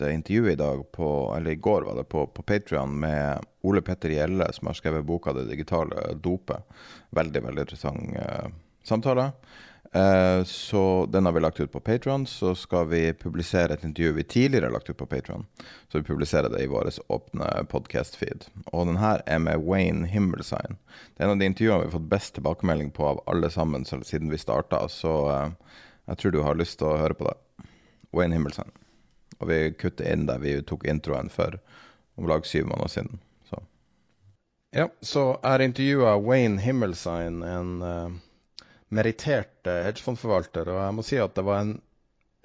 intervju i dag, på, eller i går var det, på, på Patrion med Ole Petter Gjelle, som har skrevet boka 'Det digitale dopet'. Veldig, veldig interessant eh, samtale. Eh, så den har vi lagt ut på Patrion. Så skal vi publisere et intervju vi tidligere har lagt ut på Patrion. Så vi publiserer det i vår åpne podcast-feed. Og den her er med Wayne Himmelsign. Det er en av de intervjuene vi har fått best tilbakemelding på av alle sammen siden vi starta. Så eh, jeg tror du har lyst til å høre på det. Wayne Himmelsign. Og vi kutter inn der vi tok introen for om lag syv måneder siden. Så. Ja, så er intervjua Wayne Himmelsign, en uh, merittert uh, hedgefondforvalter. Og jeg må si at det var en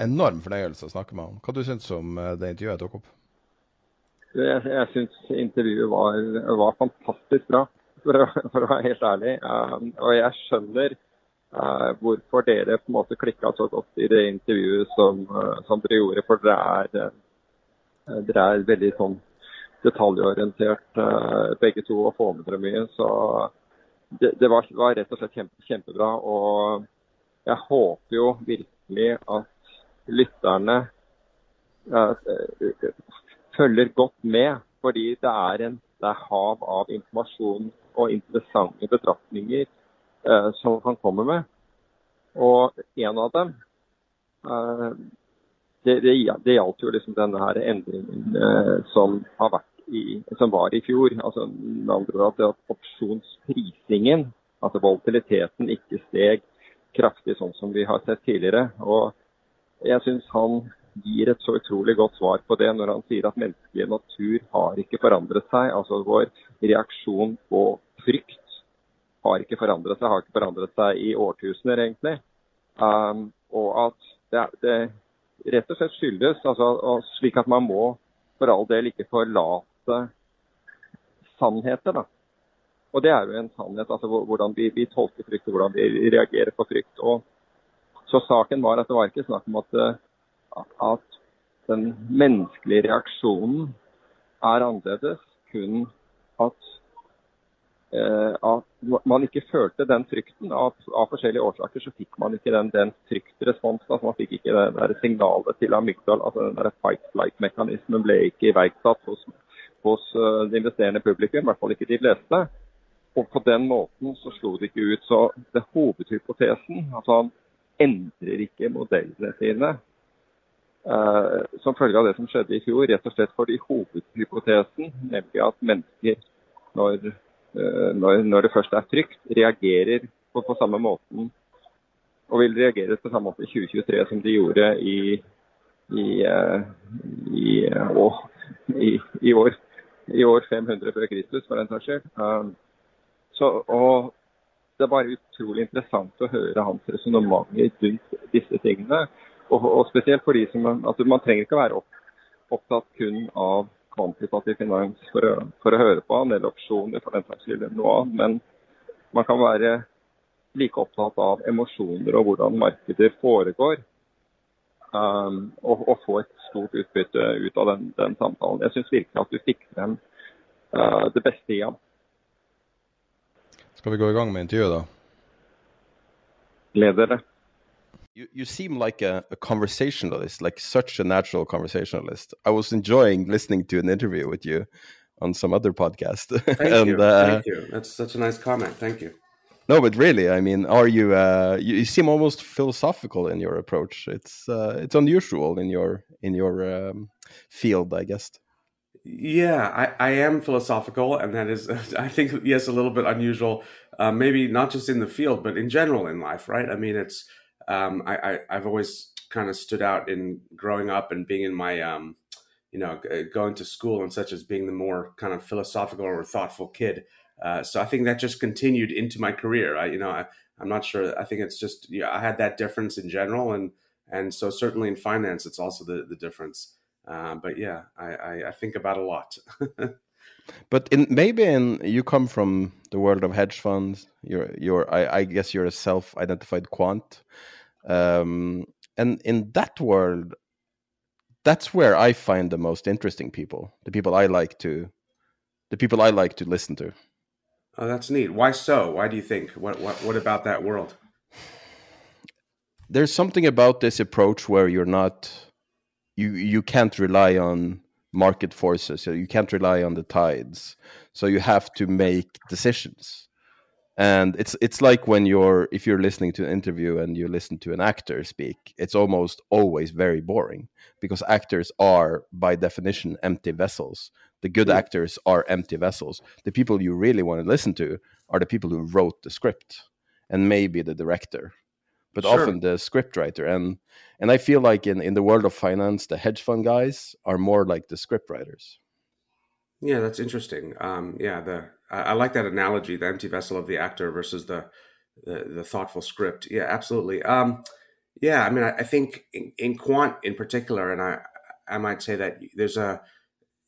enorm fornøyelse å snakke med ham. Hva du syns du om uh, det intervjuet jeg tok opp? Jeg, jeg syns intervjuet var, var, fantastisk bra, for å, for å være helt ærlig. og jeg skjønner Uh, hvorfor dere på en måte klikka så godt i det intervjuet som, uh, som dere gjorde. For dere er, uh, dere er veldig sånn detaljorientert begge to og får med dere mye. Så det, det var, var, rett og slett kjempe, kjempebra. Og jeg håper jo virkelig at lytterne følger godt med. Fordi det er, en, det er hav av informasjon og interessante betraktninger eh, som han kommer med. Og en av dem eh, det, det, det, gjaldt jo liksom denne her endringen eh, som, i, som, var i fjor. altså med andre ord at opsjonsprisingen, altså volatiliteten, ikke steg kraftig sånn som vi har sett tidligere. Og jeg syns han gir et så utrolig godt svar på det når han sier at menneskelig natur har ikke forandret seg. Altså vår reaksjon på frykt har ikke forandret seg, har ikke forandret seg i årtusener, egentlig. Um, og at det, det, rett og slett skyldes altså, slik at man må for all del ikke forlate sannheter. da. Og det er jo en sannhet, altså hvordan vi, vi tolker frykt og hvordan vi reagerer på frykt. Og så saken var at det var ikke snakk om at, at den menneskelige reaksjonen er annerledes, kun at Eh, at man ikke følte den frykten. Av, av, forskjellige årsaker så fikk man ikke den, den fryktresponsen. Altså man fikk ikke det der signalet til amygdal. altså den der fight-flight-mekanismen ble ikke iverksatt hos, hos uh, det investerende publikum, i hvert fall ikke de fleste. Og på den måten så slo det ikke ut. Så det hovedhypotesen, altså han endrer ikke modellene sine uh, som følge av det som skjedde i fjor, rett og slett fordi hovedhypotesen, nemlig at mennesker når Eh, når, når, det først er trygt, reagerer på, på, samme måten og vil reagere på samme måte i 2023 som de gjorde i, i, eh, i, å, i år, år, 500 før Kristus, for den saks skyld. Så, og det er bare utrolig interessant å høre hans resonnementer rundt disse tingene. Og, og, spesielt for de som altså Man trenger ikke å være opptatt kun av kvantitativ finans for å, for å høre på han, eller opsjoner for den saks skyld, noe annet. Men man kan være like opptatt av emosjoner og hvordan markeder foregår. Um, og, og, få et stort utbytte ut av den, den samtalen. Jeg syns virkelig at du fikk frem uh, det beste i ham. Skal vi gå i gang med intervjuet, da? Gleder dere. You, you seem like a, a, conversationalist, like such a natural conversationalist. I was enjoying listening to an interview with you on some other podcast. Thank and, you. Uh, Thank you. That's such a nice comment. Thank you. no, but really, I mean, are you, uh, you? You seem almost philosophical in your approach. It's uh, it's unusual in your in your um, field, I guess. Yeah, I, I am philosophical, and that is, I think, yes, a little bit unusual. Uh, maybe not just in the field, but in general in life, right? I mean, it's um, I, I I've always kind of stood out in growing up and being in my um, you know going to school and such as being the more kind of philosophical or thoughtful kid. Uh, so I think that just continued into my career. I, you know, I, I'm not sure. I think it's just yeah, I had that difference in general, and and so certainly in finance, it's also the the difference. Uh, but yeah, I, I, I think about a lot. but in maybe in you come from the world of hedge funds. You're you're I, I guess you're a self-identified quant, um, and in that world, that's where I find the most interesting people. The people I like to, the people I like to listen to. Oh, that's neat. Why so? Why do you think? What what what about that world? There's something about this approach where you're not you you can't rely on market forces, so you can't rely on the tides. So you have to make decisions. And it's it's like when you're if you're listening to an interview and you listen to an actor speak, it's almost always very boring because actors are by definition empty vessels the good mm. actors are empty vessels. The people you really want to listen to are the people who wrote the script and maybe the director, but sure. often the script writer. And and I feel like in in the world of finance, the hedge fund guys are more like the script writers. Yeah, that's interesting. Um, yeah, the I, I, like that analogy: the empty vessel of the actor versus the the, the thoughtful script. Yeah, absolutely. Um, yeah, I mean, I, I think in, in quant in particular, and I I might say that there's a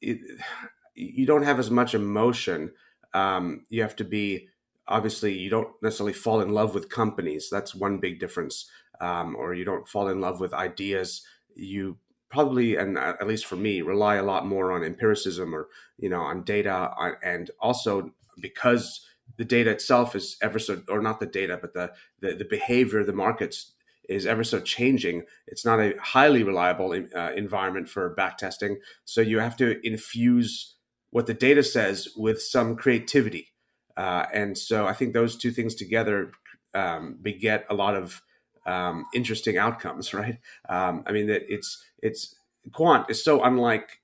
it, you don't have as much emotion. Um, you have to be obviously you don't necessarily fall in love with companies. That's one big difference. Um, or you don't fall in love with ideas. You probably, and at least for me, rely a lot more on empiricism or you know on data, and also because the data itself is ever so, or not the data, but the the, the behavior of the markets is ever so changing. It's not a highly reliable uh, environment for backtesting. So you have to infuse what the data says with some creativity. Uh, and so I think those two things together um, beget a lot of um, interesting outcomes, right? Um, I mean, that it's it's quant is so unlike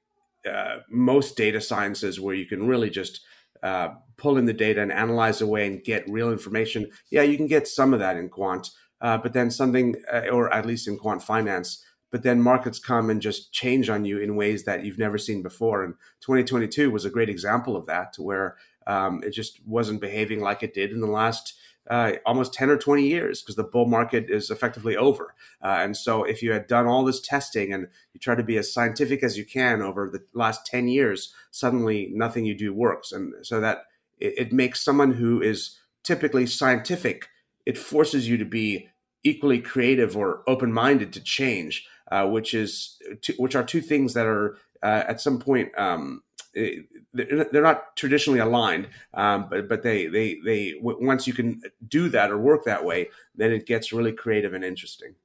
uh, most data sciences where you can really just uh, pull in the data and analyze away and get real information. Yeah, you can get some of that in quant, uh, but then something, uh, or at least in quant finance, but then markets come and just change on you in ways that you've never seen before. And 2022 was a great example of that, to where um, it just wasn't behaving like it did in the last uh, almost 10 or 20 years because the bull market is effectively over. Uh, and so, if you had done all this testing and you try to be as scientific as you can over the last 10 years, suddenly nothing you do works. And so, that it, it makes someone who is typically scientific it forces you to be equally creative or open-minded to change, uh, which is which are two things that are uh, at some point um, they're not traditionally aligned, um, but but they they they once you can do that or work that way, then it gets really creative and interesting.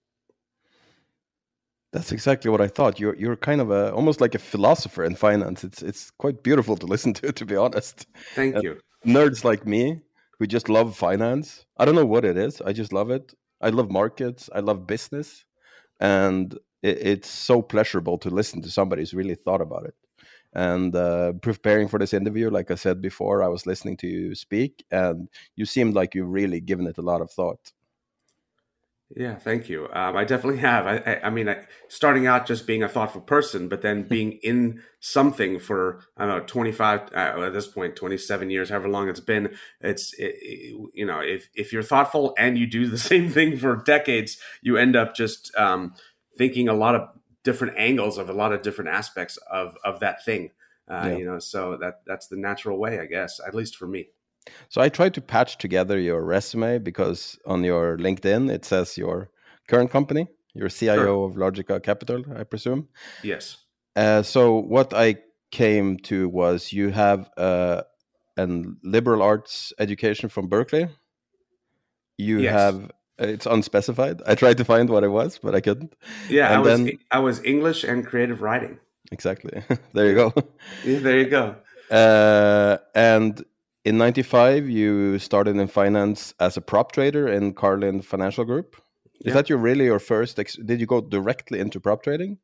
That's exactly what I thought. You're you're kind of a almost like a philosopher in finance. It's it's quite beautiful to listen to, to be honest. Thank you. nerds like me who just love finance. I don't know what it is. I just love it. I love markets. I love business, and it, it's so pleasurable to listen to somebody who's really thought about it. And uh, preparing for this interview, like I said before, I was listening to you speak, and you seemed like you've really given it a lot of thought. Yeah, thank you. Um, I definitely have. I, I, I mean, I, starting out just being a thoughtful person, but then being in something for I don't know, twenty five uh, at this point, twenty seven years, however long it's been. It's it, it, you know, if if you're thoughtful and you do the same thing for decades, you end up just um, thinking a lot of different angles of a lot of different aspects of of that thing. Uh, yeah. You know, so that that's the natural way, I guess, at least for me. So I tried to patch together your resume because on your LinkedIn it says your current company, your CIO sure. of Logica Capital, I presume. Yes. Uh, so what I came to was you have uh, a liberal arts education from Berkeley. You yes. have it's unspecified. I tried to find what it was, but I couldn't. Yeah, and I was then, I was English and creative writing. Exactly. there you go. Yeah, there you go. Uh, and in 95 you started in finance as a prop trader in carlin financial group is yeah. that your really your first did you go directly into prop trading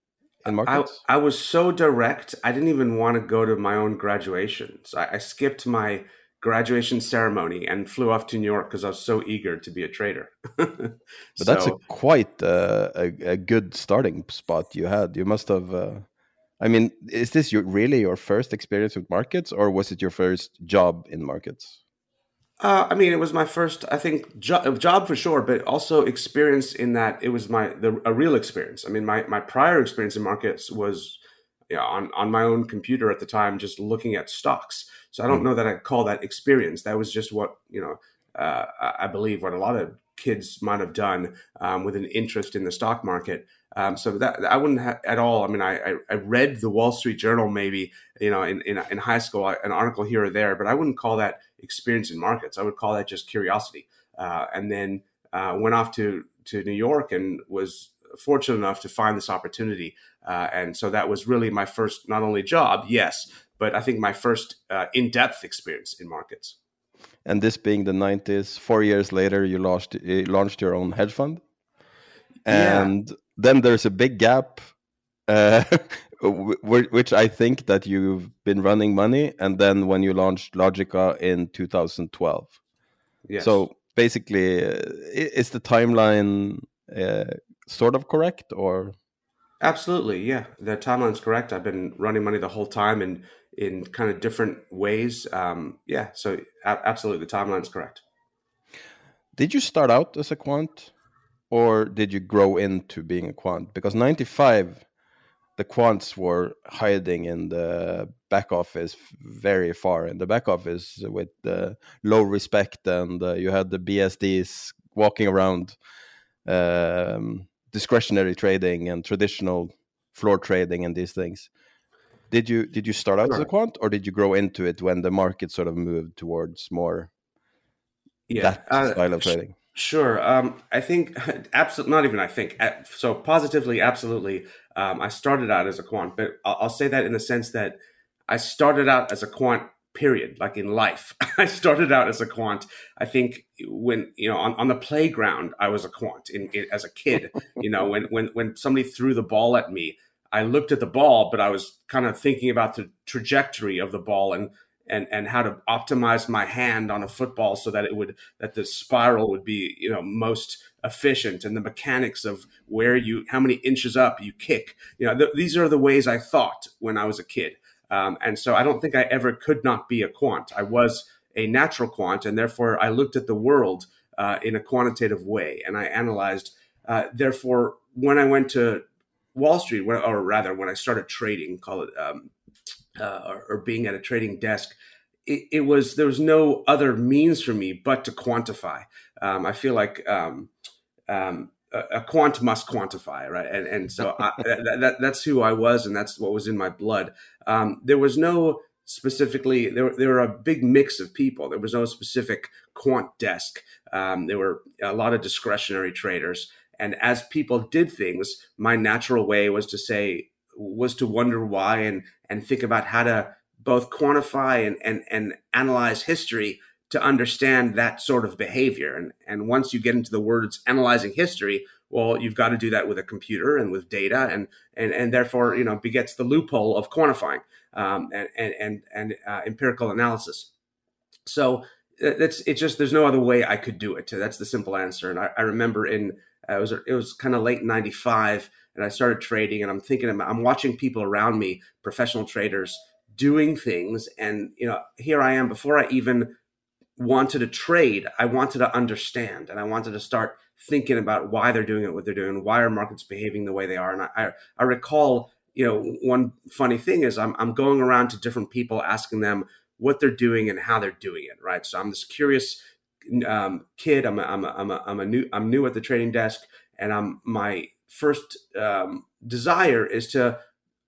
in markets I, I, was so direct i didn't even want to go to my own graduation so I, I skipped my graduation ceremony and flew off to new york because i was so eager to be a trader but so, that's a quite uh, a, a good starting spot you had you must have uh, I mean, is this your, really your first experience with markets, or was it your first job in markets? Uh, I mean, it was my first, I think, jo- job for sure, but also experience in that it was my the, a real experience. I mean, my my prior experience in markets was you know, on on my own computer at the time, just looking at stocks. So I don't mm. know that I call that experience. That was just what you know. Uh, I believe what a lot of kids might have done um, with an interest in the stock market. Um, so that I wouldn't have at all. I mean, I, I read the Wall Street Journal maybe you know in, in, in high school an article here or there, but I wouldn't call that experience in markets. I would call that just curiosity. Uh, and then uh, went off to to New York and was fortunate enough to find this opportunity. Uh, and so that was really my first not only job, yes, but I think my first uh, in depth experience in markets. And this being the 90s, four years later, you launched, you launched your own hedge fund. And yeah then there's a big gap uh, which I think that you've been running money, and then when you launched Logica in 2012. Yes. So basically, is the timeline uh, sort of correct, or? Absolutely, yeah. The timeline's correct. I've been running money the whole time, and in kind of different ways. Um, yeah, so absolutely, the timeline is correct. Did you start out as a quant? or did you grow into being a quant? Because 95, the quants were hiding in the back office very far in the back office with low respect, and uh, you had the BSDs walking around um, discretionary trading and traditional floor trading and these things. Did you did you start out sure. as a quant, or did you grow into it when the market sort of moved towards more yeah, that uh, style of trading? Sure. Um, I think absolutely not even. I think so. Positively, absolutely. Um, I started out as a quant, but I'll, I'll say that in the sense that I started out as a quant. Period. Like in life, I started out as a quant. I think when you know on, on the playground, I was a quant. In, in as a kid, you know, when when when somebody threw the ball at me, I looked at the ball, but I was kind of thinking about the trajectory of the ball and and and how to optimize my hand on a football so that it would that the spiral would be you know most efficient and the mechanics of where you how many inches up you kick. You know th- these are the ways i thought when i was a kid. Um, and so i don't think i ever could not be a quant. I was a natural quant and therefore i looked at the world uh, in a quantitative way and i analyzed uh, therefore when i went to wall street or rather when i started trading call it um, uh, or, or, being at a trading desk, it, it, was there was no other means for me but to quantify. Um, I feel like um, um, a, a, quant must quantify, right? And and so I, that, that, that's who I was, and that's what was in my blood. Um, there was no specifically there, there were a big mix of people there was no specific quant desk um, there were a lot of discretionary traders and as people did things my natural way was to say was to wonder why and and think about how to both quantify and and, and analyze history to understand that sort of behavior. And and once you get into the words analyzing history, well, you've got to do that with a computer and with data, and and and therefore you know begets the loophole of quantifying um, and and and, and uh, empirical analysis. So that's it's just there's no other way I could do it. That's the simple answer. And I, I remember in it was it was kind of late '95 and I started trading and I'm thinking about, I'm watching people around me, professional traders doing things. And, you know, here I am before I even wanted to trade, I wanted to understand and I wanted to start thinking about why they're doing it, what they're doing, why are markets behaving the way they are. And I, I recall, you know, one funny thing is I'm, I'm going around to different people asking them what they're doing and how they're doing it. Right. So I'm this curious um, kid. I'm a, I'm a, I'm a, I'm a new, I'm new at the trading desk and I'm my first um, desire is to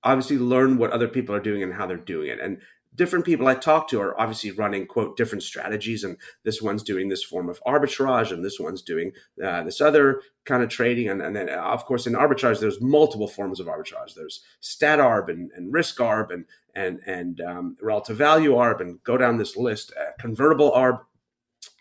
obviously learn what other people are doing and how they're doing it. And different people I talk to are obviously running quote different strategies, and this one's doing this form of arbitrage, and this one's doing uh, this other kind of trading, and, and then uh, of course in arbitrage there's multiple forms of arbitrage. There's stat arb and, and risk arb and and and um, relative value arb, and go down this list, uh, convertible arb,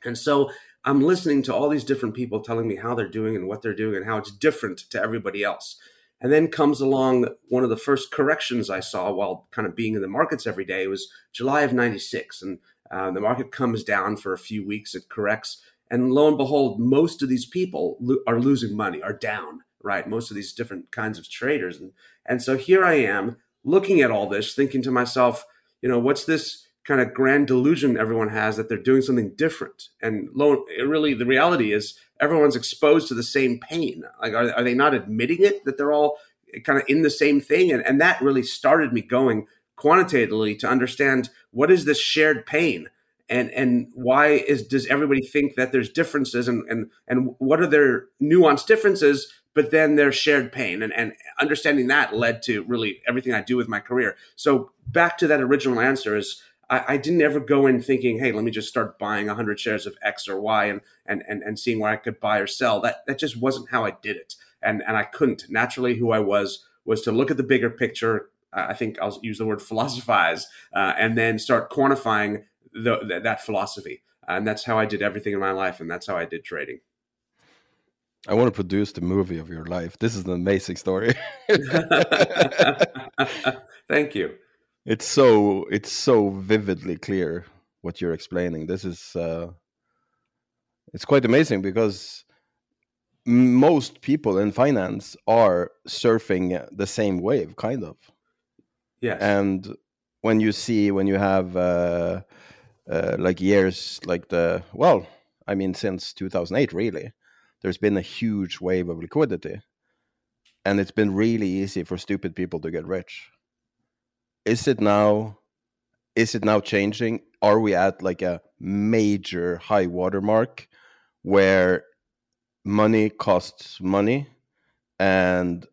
and so I'm listening to all these different people telling me how they're doing and what they're doing and how it's different to everybody else. And then comes along one of the first corrections I saw while kind of being in the markets every day. Was July of 96. And uh, the market comes down for a few weeks, it corrects. And lo and behold, most of these people lo- are losing money, are down, right? Most of these different kinds of traders. And, and so here I am looking at all this, thinking to myself, you know, what's this kind of grand delusion everyone has that they're doing something different? And lo, really, the reality is everyone's exposed to the same pain. Like, are, are they not admitting it that they're all kind of in the same thing? And, and that really started me going quantitatively to understand what is this shared pain and and why is does everybody think that there's differences and and and what are their nuanced differences but then their shared pain and and understanding that led to really everything i do with my career so back to that original answer is I, I didn't ever go in thinking, hey, let me just start buying 100 shares of X or Y and, and, and, and seeing where I could buy or sell. That, that just wasn't how I did it. And, and I couldn't. Naturally, who I was was to look at the bigger picture. I think I'll use the word philosophize uh, and then start quantifying the, that philosophy. And that's how I did everything in my life. And that's how I did trading. I want to produce the movie of your life. This is an amazing story. Thank you it's so it's so vividly clear what you're explaining. This is uh it's quite amazing because most people in finance are surfing the same wave kind of. Yes. And when you see when you have uh, uh like years like the well i mean since 2008 really there's been a huge wave of liquidity. And it's been really easy for stupid people to get rich is it now is it now changing? Are we at like a major high watermark where money costs money and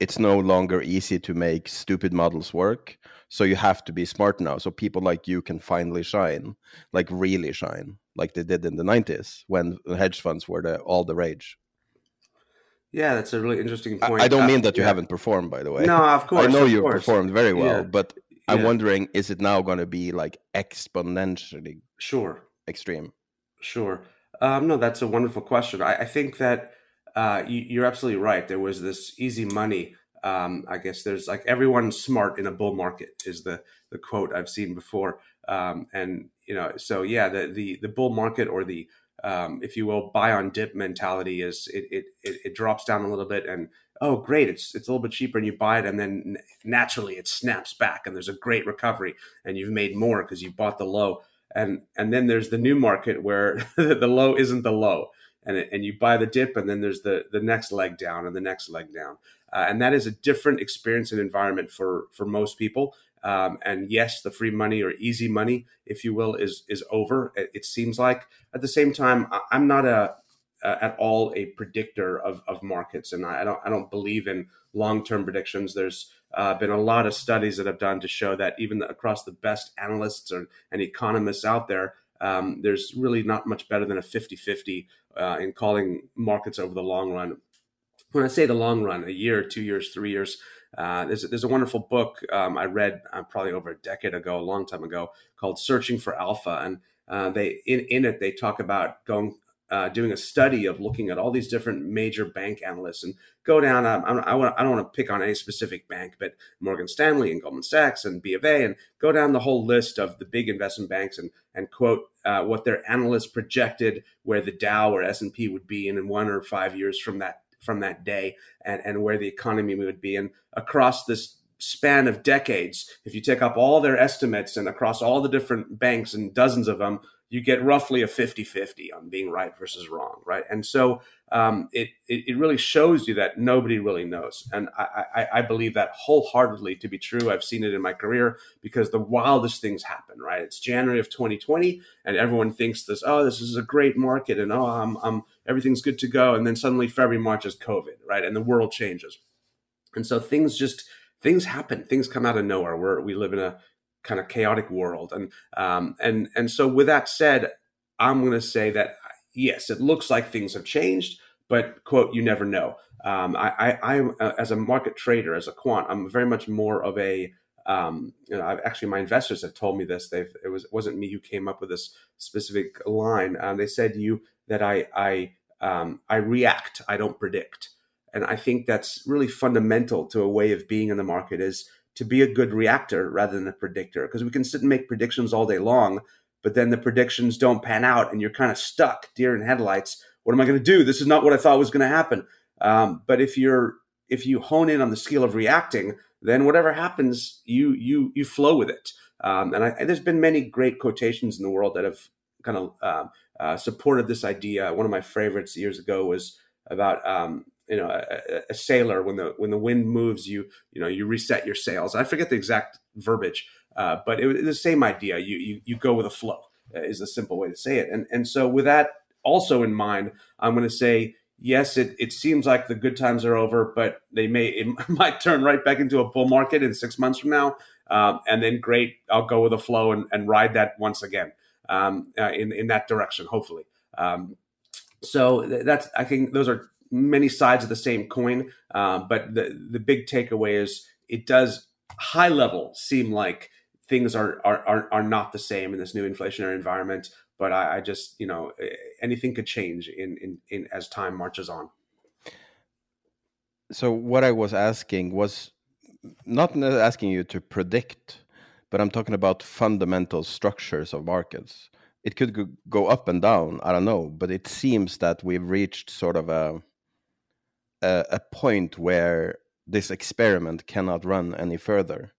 it's no longer easy to make stupid models work? So you have to be smart now so people like you can finally shine like really shine like they did in the 90s when hedge funds were the, all the rage yeah, that's a really interesting point. I, I don't mean that you yeah. haven't performed, by the way. No, of course. I know you course. performed very well, yeah. but I'm yeah. wondering, is it now going to be like exponentially sure extreme? Sure. Um, no, that's a wonderful question. I, I think that uh, you, are absolutely right. There was this easy money. Um, I guess there's like everyone's smart in a bull market is the the quote I've seen before. Um, and you know, so yeah, the the the bull market or the um, if you will, buy on dip mentality is it, it, it drops down a little bit and oh great it's it's a little bit cheaper and you buy it and then naturally it snaps back and there's a great recovery and you've made more because you bought the low. And and then there's the new market where the low isn't the low and it, and you buy the dip and then there's the the next leg down and the next leg down. Uh, and that is a different experience and environment for for most people um, and yes, the free money or easy money, if you will, is is over. It, it seems like. At the same time, I'm not a, a at all a predictor of, of markets, and I don't I don't believe in long term predictions. There's uh, been a lot of studies that have done to show that even across the best analysts or, and economists out there, um, there's really not much better than a 50 50 uh, in calling markets over the long run. When I say the long run, a year, two years, three years, uh, there's, there's a wonderful book um, I read uh, probably over a decade ago, a long time ago, called Searching for Alpha, and uh, they in, in it they talk about going uh, doing a study of looking at all these different major bank analysts and go down. Um, I, I, I don't want to pick on any specific bank, but Morgan Stanley and Goldman Sachs and B of A, and go down the whole list of the big investment banks and and quote uh, what their analysts projected where the Dow or S and P would be in one or five years from that from that day and, and where the economy would be. And across this span of decades, if you take up all their estimates and across all the different banks and dozens of them, you get roughly a 50 50 on being right versus wrong, right? And so um, it, it, really shows you that nobody really knows. And I, I, I, believe that wholeheartedly to be true. I've seen it in my career because the wildest things happen, right? It's January of 2020 and everyone thinks this, oh, this is a great market and oh, I'm, I'm, everything's good to go. And then suddenly February, March is COVID, right? And the world changes. And so things just, things happen, things come out of nowhere. We're, we live in a kind of chaotic world. And um, and and so with that said, I'm going to say that yes, it looks like things have changed, but quote, you never know. Um, I, I, I uh, as a market trader, as a quant, I'm very much more of a um, you know, I've, actually, my investors have told me this. They've it was it wasn't me who came up with this specific line. Um, they said you that I I um, I react, I don't predict, and I think that's really fundamental to a way of being in the market is to be a good reactor rather than a predictor. Because we can sit and make predictions all day long, but then the predictions don't pan out, and you're kind of stuck, deer in headlights. What am I going to do? This is not what I thought was going to happen. Um, but if you're if you hone in on the skill of reacting, then whatever happens, you you you flow with it. Um, and, I, and, there's been many great quotations in the world that have kind of um, uh, supported this idea. One of my favorites years ago was about um, you know a, a, sailor when the when the wind moves, you you know you reset your sails. I forget the exact verbiage, uh, but it was the same idea. You you you go with a flow uh, is a simple way to say it. And and so with that also in mind, I'm going to say yes, it, it seems like the good times are over, but they may it might turn right back into a bull market in six months from now. Um, and then great, I'll go with the flow and, and ride that once again um, uh, in in that direction, hopefully. Um, so that's I think those are many sides of the same coin. Uh, but the the big takeaway is it does high level seem like things are are are, are not the same in this new inflationary environment but I, I just you know anything could change in, in in as time marches on. So what I was asking was not asking you to predict, but I'm talking about fundamental structures of markets. It could go up and down. I don't know, but it seems that we've reached sort of a a, a point where this experiment cannot run any further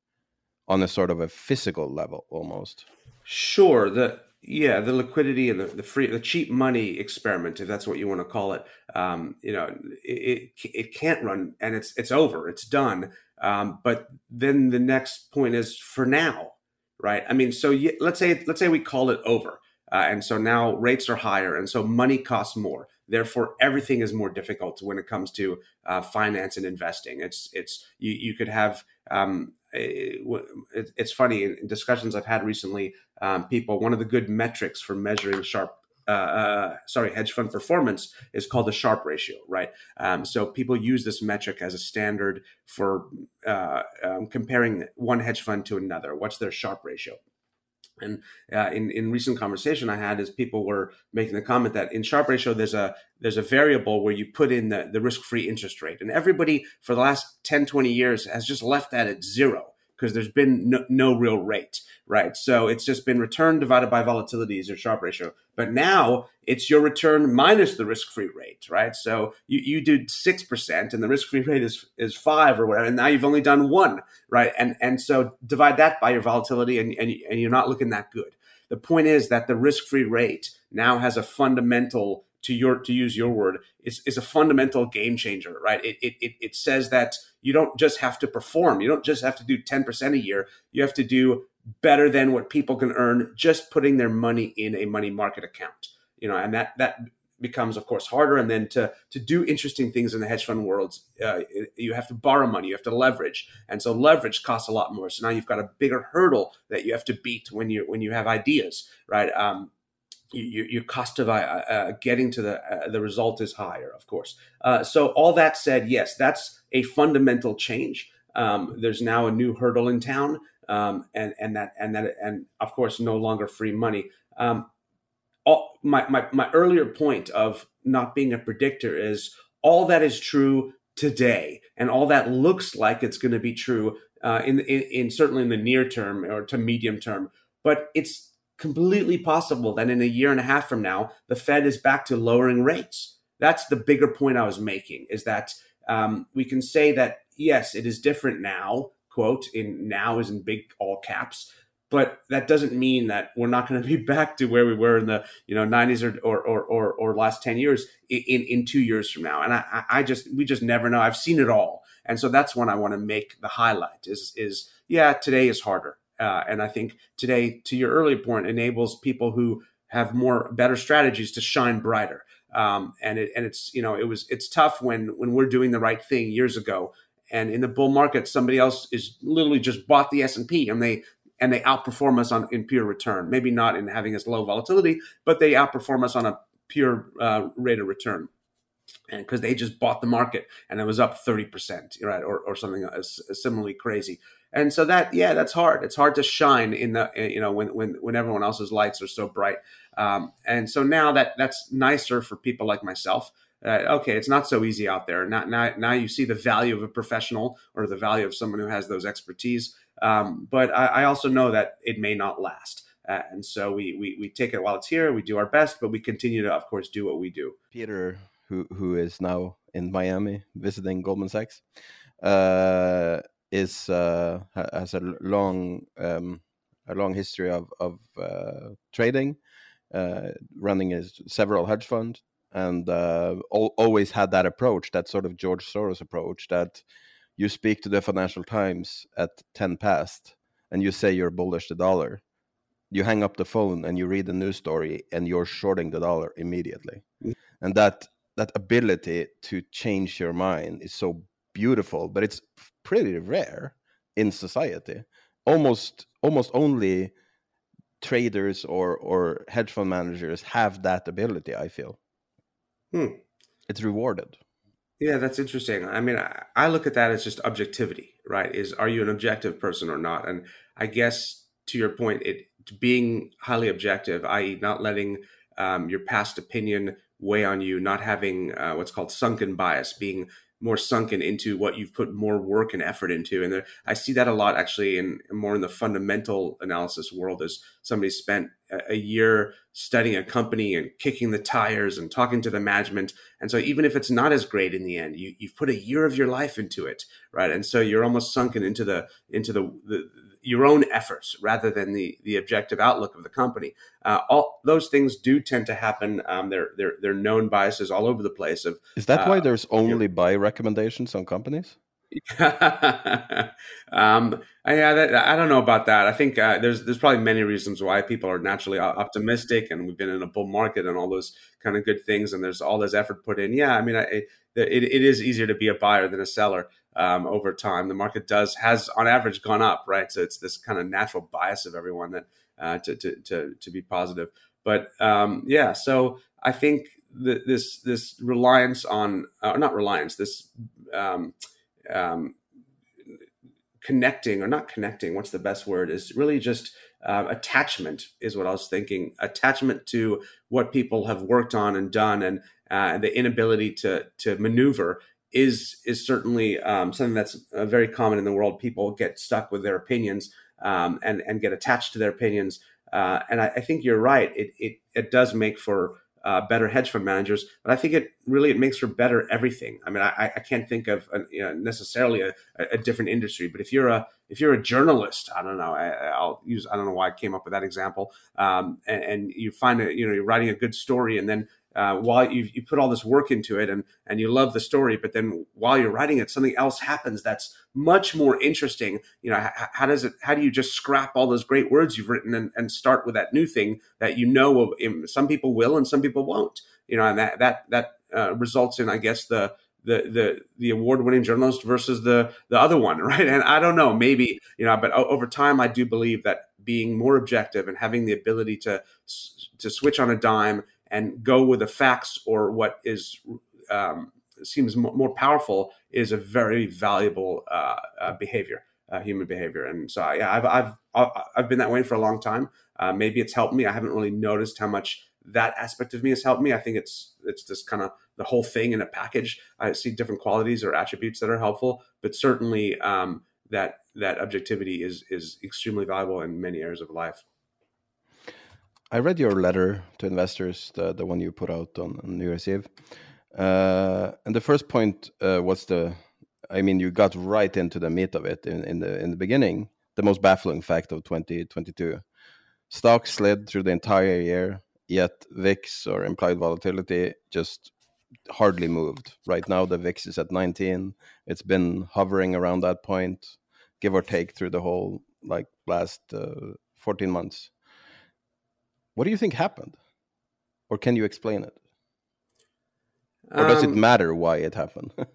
on a sort of a physical level almost. Sure. The yeah, the liquidity and the, the free, the cheap money experiment, if that's what you want to call it, um, you know, it, it, it can't run, and it's it's over, it's done. Um, but then the next point is for now, right? I mean, so let's say let's say we call it over, uh, and so now rates are higher, and so money costs more. Therefore, everything is more difficult when it comes to uh, finance and investing. It's it's you you could have um, it's funny in discussions I've had recently. Um, people, one of the good metrics for measuring Sharpe uh, uh, sorry, hedge fund performance is called the Sharpe ratio, right? Um, so people use this metric as a standard for uh, um, comparing one hedge fund to another. What's their Sharpe ratio? And uh, in in recent conversation I had is people were making the comment that in Sharpe ratio there's a there's a variable where you put in the, the risk free interest rate, and everybody for the last 10, 20 years has just left that at zero because there's been no, no, real rate, right? So it's just been return divided by volatility is your Sharpe ratio. But now it's your return minus the risk free rate, right? So you, you did 6% and the risk free rate is, is five or whatever. And now you've only done one, right? And, and so divide that by your volatility and, and, and you're not looking that good. The point is that the risk free rate now has a fundamental to your to use your word is, is a fundamental game changer right it, it it says that you don't just have to perform. You don't just have to do 10% a year. You have to do better than what people can earn just putting their money in a money market account. You know and that that becomes of course harder. And then to to do interesting things in the hedge fund worlds uh, you have to borrow money. You have to leverage. And so leverage costs a lot more. So now you've got a bigger hurdle that you have to beat when you when you have ideas right? Um, your, your cost of uh, uh, getting to the uh, the result is higher, of course. Uh, so all that said, yes, that's a fundamental change. Um, there's now a new hurdle in town, um, and and that and that and of course no longer free money. Um, all, my, my my earlier point of not being a predictor is all that is true today, and all that looks like it's going to be true uh, in, in in certainly in the near term or to medium term, but it's completely possible that in a year and a half from now, the Fed is back to lowering rates. That's the bigger point I was making is that um, we can say that, yes, it is different now, quote, in now is in big all caps, but that doesn't mean that we're not going to be back to where we were in the you know 90s or or or, or, last 10 years in, in two years from now. And I, I just we just never know. I've seen it all. And so that's when I want to make the highlight is is yeah, today is harder uh, and I think today, to your earlier point, enables people who have more better strategies to shine brighter. Um, and it and it's you know it was it's tough when when we're doing the right thing years ago, and in the bull market somebody else is literally just bought the S and P and they and they outperform us on in pure return. Maybe not in having as low volatility, but they outperform us on a pure uh, rate of return. And because they just bought the market and it was up 30%, right? Or, or something similarly crazy. And so that, yeah, that's hard. It's hard to shine in the, you know, when, when, when everyone else's lights are so bright. Um, and so now that that's nicer for people like myself. Uh, okay, it's not so easy out there. Now, now, now you see the value of a professional or the value of someone who has those expertise. Um, but I, I, also know that it may not last. Uh, and so we, we, we take it while it's here, we do our best, but we continue to, of course, do what we do. Peter, who, who is now in Miami visiting Goldman Sachs, uh, is uh, has a long um, a long history of, of uh, trading, uh, running his several hedge funds, and uh, always had that approach, that sort of George Soros approach, that you speak to the Financial Times at 10 past and you say you're bullish the dollar. You hang up the phone and you read the news story and you're shorting the dollar immediately. Mm. And that that ability to change your mind is so beautiful, but it's pretty rare in society. Almost almost only traders or or hedge fund managers have that ability, I feel. Hmm. It's rewarded. Yeah, that's interesting. I mean, I, I, look at that as just objectivity, right? Is are you an objective person or not? And I guess to your point, it being highly objective, i.e., not letting um, your past opinion weigh on you, not having uh, what's called sunken bias, being more sunken into what you've put more work and effort into. And there, I see that a lot actually in more in the fundamental analysis world as somebody spent a, a, year studying a company and kicking the tires and talking to the management. And so even if it's not as great in the end, you, you've put a year of your life into it. Right. And so you're almost sunken into the, into the, the your own efforts rather than the the objective outlook of the company. Uh, all those things do tend to happen. Um, they're they're they're known biases all over the place. Of is that uh, why there's only buy recommendations on companies? um, yeah, that, I don't know about that. I think uh, there's there's probably many reasons why people are naturally optimistic, and we've been in a bull market and all those kind of good things, and there's all this effort put in. Yeah, I mean, I, it, it is easier to be a buyer than a seller um, over time. The market does has on average gone up, right? So it's this kind of natural bias of everyone that uh, to, to to to be positive. But um, yeah, so I think that this this reliance on uh, not reliance this um, um, connecting or not connecting what's the best word is really just uh, attachment is what i was thinking attachment to what people have worked on and done and uh, the inability to to maneuver is is certainly um, something that's uh, very common in the world. People get stuck with their opinions um, and and get attached to their opinions. Uh, and I, I, think you're right. It it it does make for uh, better hedge fund managers, but I think it really it makes for better everything. I mean, I, I can't think of a, you know, necessarily a, a, different industry, but if you're a if you're a journalist, I don't know, I, will use I don't know why I came up with that example, um, and, and, you find it, you know you're writing a good story, and then uh, while you you put all this work into it and and you love the story, but then while you're writing it, something else happens that's much more interesting. You know, how, how does it? How do you just scrap all those great words you've written and, and start with that new thing that you know will, some people will and some people won't. You know, and that that that uh, results in, I guess, the the the the award winning journalist versus the the other one, right? And I don't know, maybe you know, but over time, I do believe that being more objective and having the ability to to switch on a dime and go with the facts or what is um, seems more powerful is a very valuable uh, uh, behavior, uh, human behavior. And so, yeah, I've, I've, I've been that way for a long time. Uh, maybe it's helped me. I haven't really noticed how much that aspect of me has helped me. I think it's, it's just kind of the whole thing in a package. I see different qualities or attributes that are helpful, but certainly um, that, that objectivity is, is extremely valuable in many areas of life. I read your letter to investors, the, the one you put out on, on New Year's Eve. Uh, and the first point uh, was the, I mean, you got right into the meat of it in, in the in the beginning. The most baffling fact of 2022: stocks slid through the entire year, yet VIX or implied volatility just hardly moved. Right now, the VIX is at 19. It's been hovering around that point, give or take, through the whole like last uh, 14 months. What do you think happened? Or can you explain it? Or does um, it matter why it happened?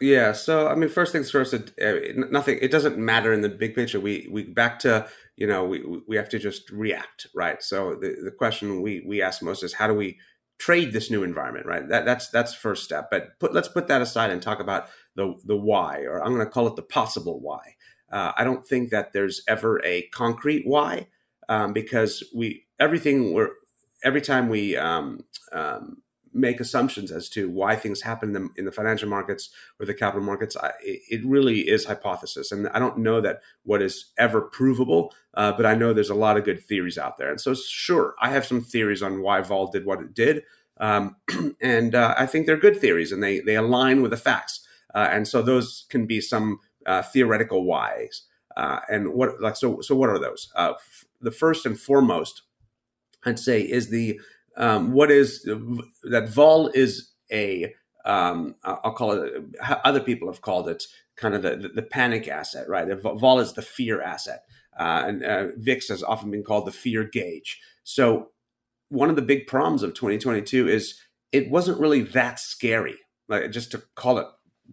Yeah. So I mean, first things first. It, uh, nothing. It doesn't matter in the big picture. We we back to you know we we have to just react, right? So the the question we we ask most is how do we trade this new environment, right? That that's that's first step. But put let's put that aside and talk about the the why, or I'm going to call it the possible why. Uh, I don't think that there's ever a concrete why um, because we everything we're every time we um, um, make assumptions as to why things happen in the, in the financial markets or the capital markets, I, it really is hypothesis. And I don't know that what is ever provable, uh, but I know there's a lot of good theories out there. And so, sure, I have some theories on why vol did what it did. Um, and uh, I think they're good theories and they, they align with the facts. Uh, and so those can be some uh, theoretical whys. Uh, and what like so so what are those? Uh, f- the first and foremost, I'd say, is the um, what is that vol is a um, I'll call it other people have called it kind of the, the, panic asset, right? The Vol is the fear asset, uh, and uh, VIX has often been called the fear gauge. So one of the big problems of 2022 is it wasn't really that scary. Like just to call it,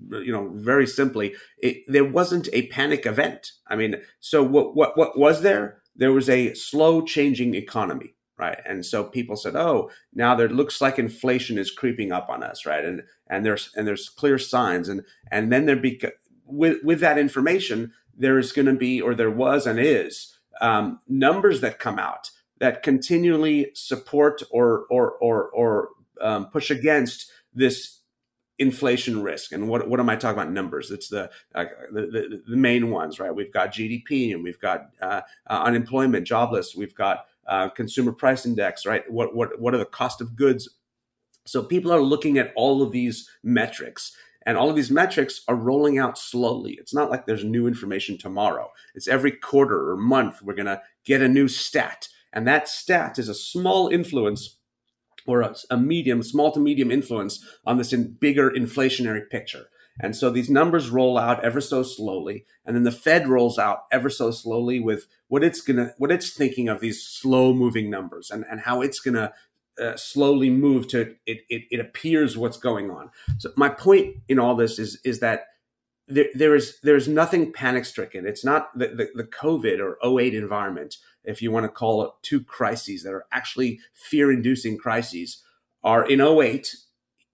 you know, very simply, it, there wasn't a panic event. I mean, so what what what was there? There was a slow changing economy right? And so people said, "Oh, now there looks like inflation is creeping up on us, right?" And and there's and there's clear signs, and and then there be with with that information, there is going to be, or there was and is, um, numbers that come out that continually support or or or or um, push against this inflation risk. And what, what am I talking about? Numbers. It's the, uh, the, the, the main ones, right? We've got GDP and we've got uh, uh, unemployment, jobless. We've got uh, consumer price index, right? What what what are the cost of goods? So people are looking at all of these metrics, and all of these metrics are rolling out slowly. It's not like there's new information tomorrow. It's every quarter or month we're gonna get a new stat, and that stat is a small influence or a, a medium, small to medium influence on this in bigger inflationary picture. And so these numbers roll out ever so slowly, and then the Fed rolls out ever so slowly with what it's gonna, what it's thinking of these slow moving numbers, and and how it's gonna uh, slowly move to it, it. It appears what's going on. So my point in all this is is that there, there is there's nothing panic stricken. It's not the, the, the COVID or 08 environment, if you want to call it two crises that are actually fear inducing crises, are in 08.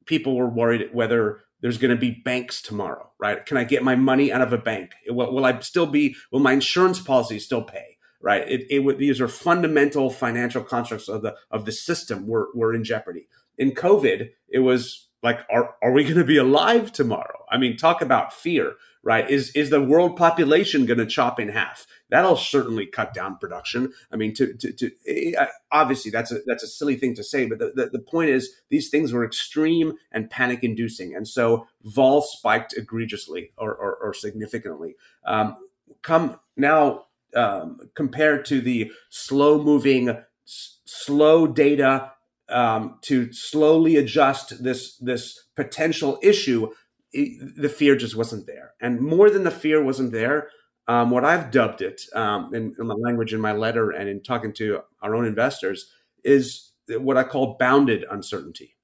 People were worried whether there's going to be banks tomorrow, right? Can I get my money out of a bank? Will, will I still be, will my insurance policy still pay? Right. It, it, these are fundamental financial constructs of the, of the system were, were in jeopardy. In COVID, it was like, are, are we going to be alive tomorrow? I mean, talk about fear, right? Is, is the world population going to chop in half? that'll certainly cut down production. I mean, to, to, to eh, obviously that's a, that's a silly thing to say, but the, the, the point is these things were extreme and panic inducing. And so vol spiked egregiously or, or, or significantly. Um, come now um, compared to the slow moving, s- slow data um, to slowly adjust this this potential issue, it, the fear just wasn't there. And more than the fear wasn't there, um, what I've dubbed it um, in, in, my language in my letter and in talking to our own investors is what I call bounded uncertainty.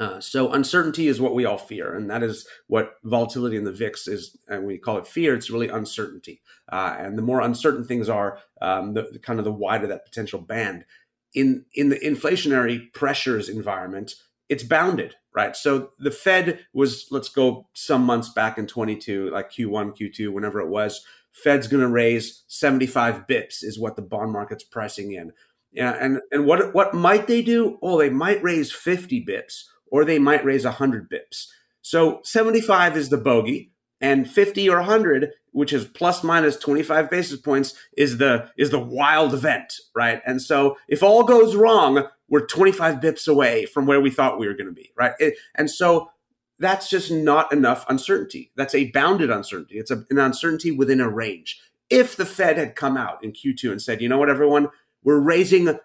Uh, so uncertainty is what we all fear, and that is what volatility in the VIX is. And we call it fear; it's really uncertainty. Uh, and the more uncertain things are, um, the, the, kind of the wider that potential band. In in the inflationary pressures environment, it's bounded, right? So the Fed was, let's go some months back in 22, like Q1, Q2, whenever it was, Fed's going to raise 75 bips is what the bond market's pricing in. Yeah, and and what what might they do? Oh, they might raise 50 bips or they might raise 100 bips. So 75 is the bogey and 50 or 100 which is plus minus 25 basis points is the is the wild event, right? And so if all goes wrong, we're 25 bips away from where we thought we were going to be, right? It, and so that's just not enough uncertainty. That's a bounded uncertainty. It's a, an uncertainty within a range. If the Fed had come out in Q2 and said, you know what, everyone, we're raising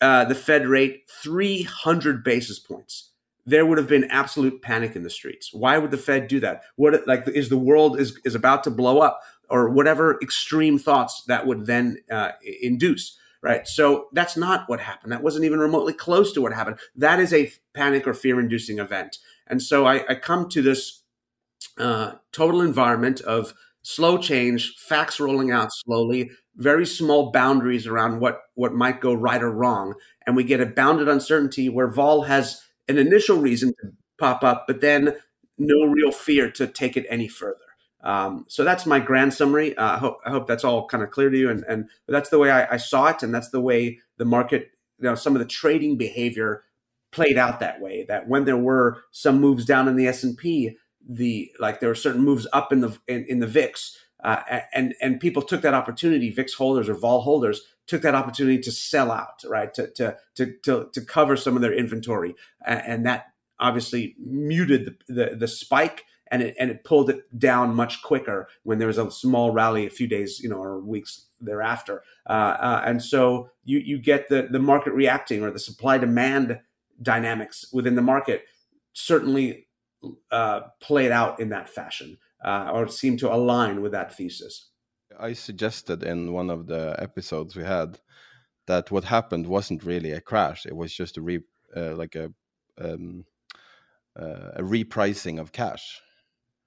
uh, the Fed rate 300 basis points, there would have been absolute panic in the streets. Why would the Fed do that? What like is the world is is about to blow up or whatever extreme thoughts that would then uh, induce? Right. So that's not what happened. That wasn't even remotely close to what happened. That is a panic or fear inducing event. And so I, I come to this uh, total environment of slow change, facts rolling out slowly, very small boundaries around what what might go right or wrong, and we get a bounded uncertainty where vol has an initial reason to pop up, but then no real fear to take it any further. Um, so that's my grand summary. Uh, I, hope, I hope that's all kind of clear to you, and, and that's the way I, I, saw it, and that's the way the market, you know, some of the trading behavior played out that way. That when there were some moves down in the S and P, the like there were certain moves up in the in, in the VIX, uh, and and people took that opportunity. VIX holders or vol holders took that opportunity to sell out, right? To to to to, to cover some of their inventory, and that obviously muted the, the, the spike and it and it pulled it down much quicker when there was a small rally a few days, you know, or weeks thereafter. Uh, uh, and so you you get the the market reacting or the supply demand dynamics within the market certainly uh, played out in that fashion uh, or seemed to align with that thesis. I suggested in one of the episodes we had that what happened wasn't really a crash; it was just a re uh, like a um, uh, a repricing of cash.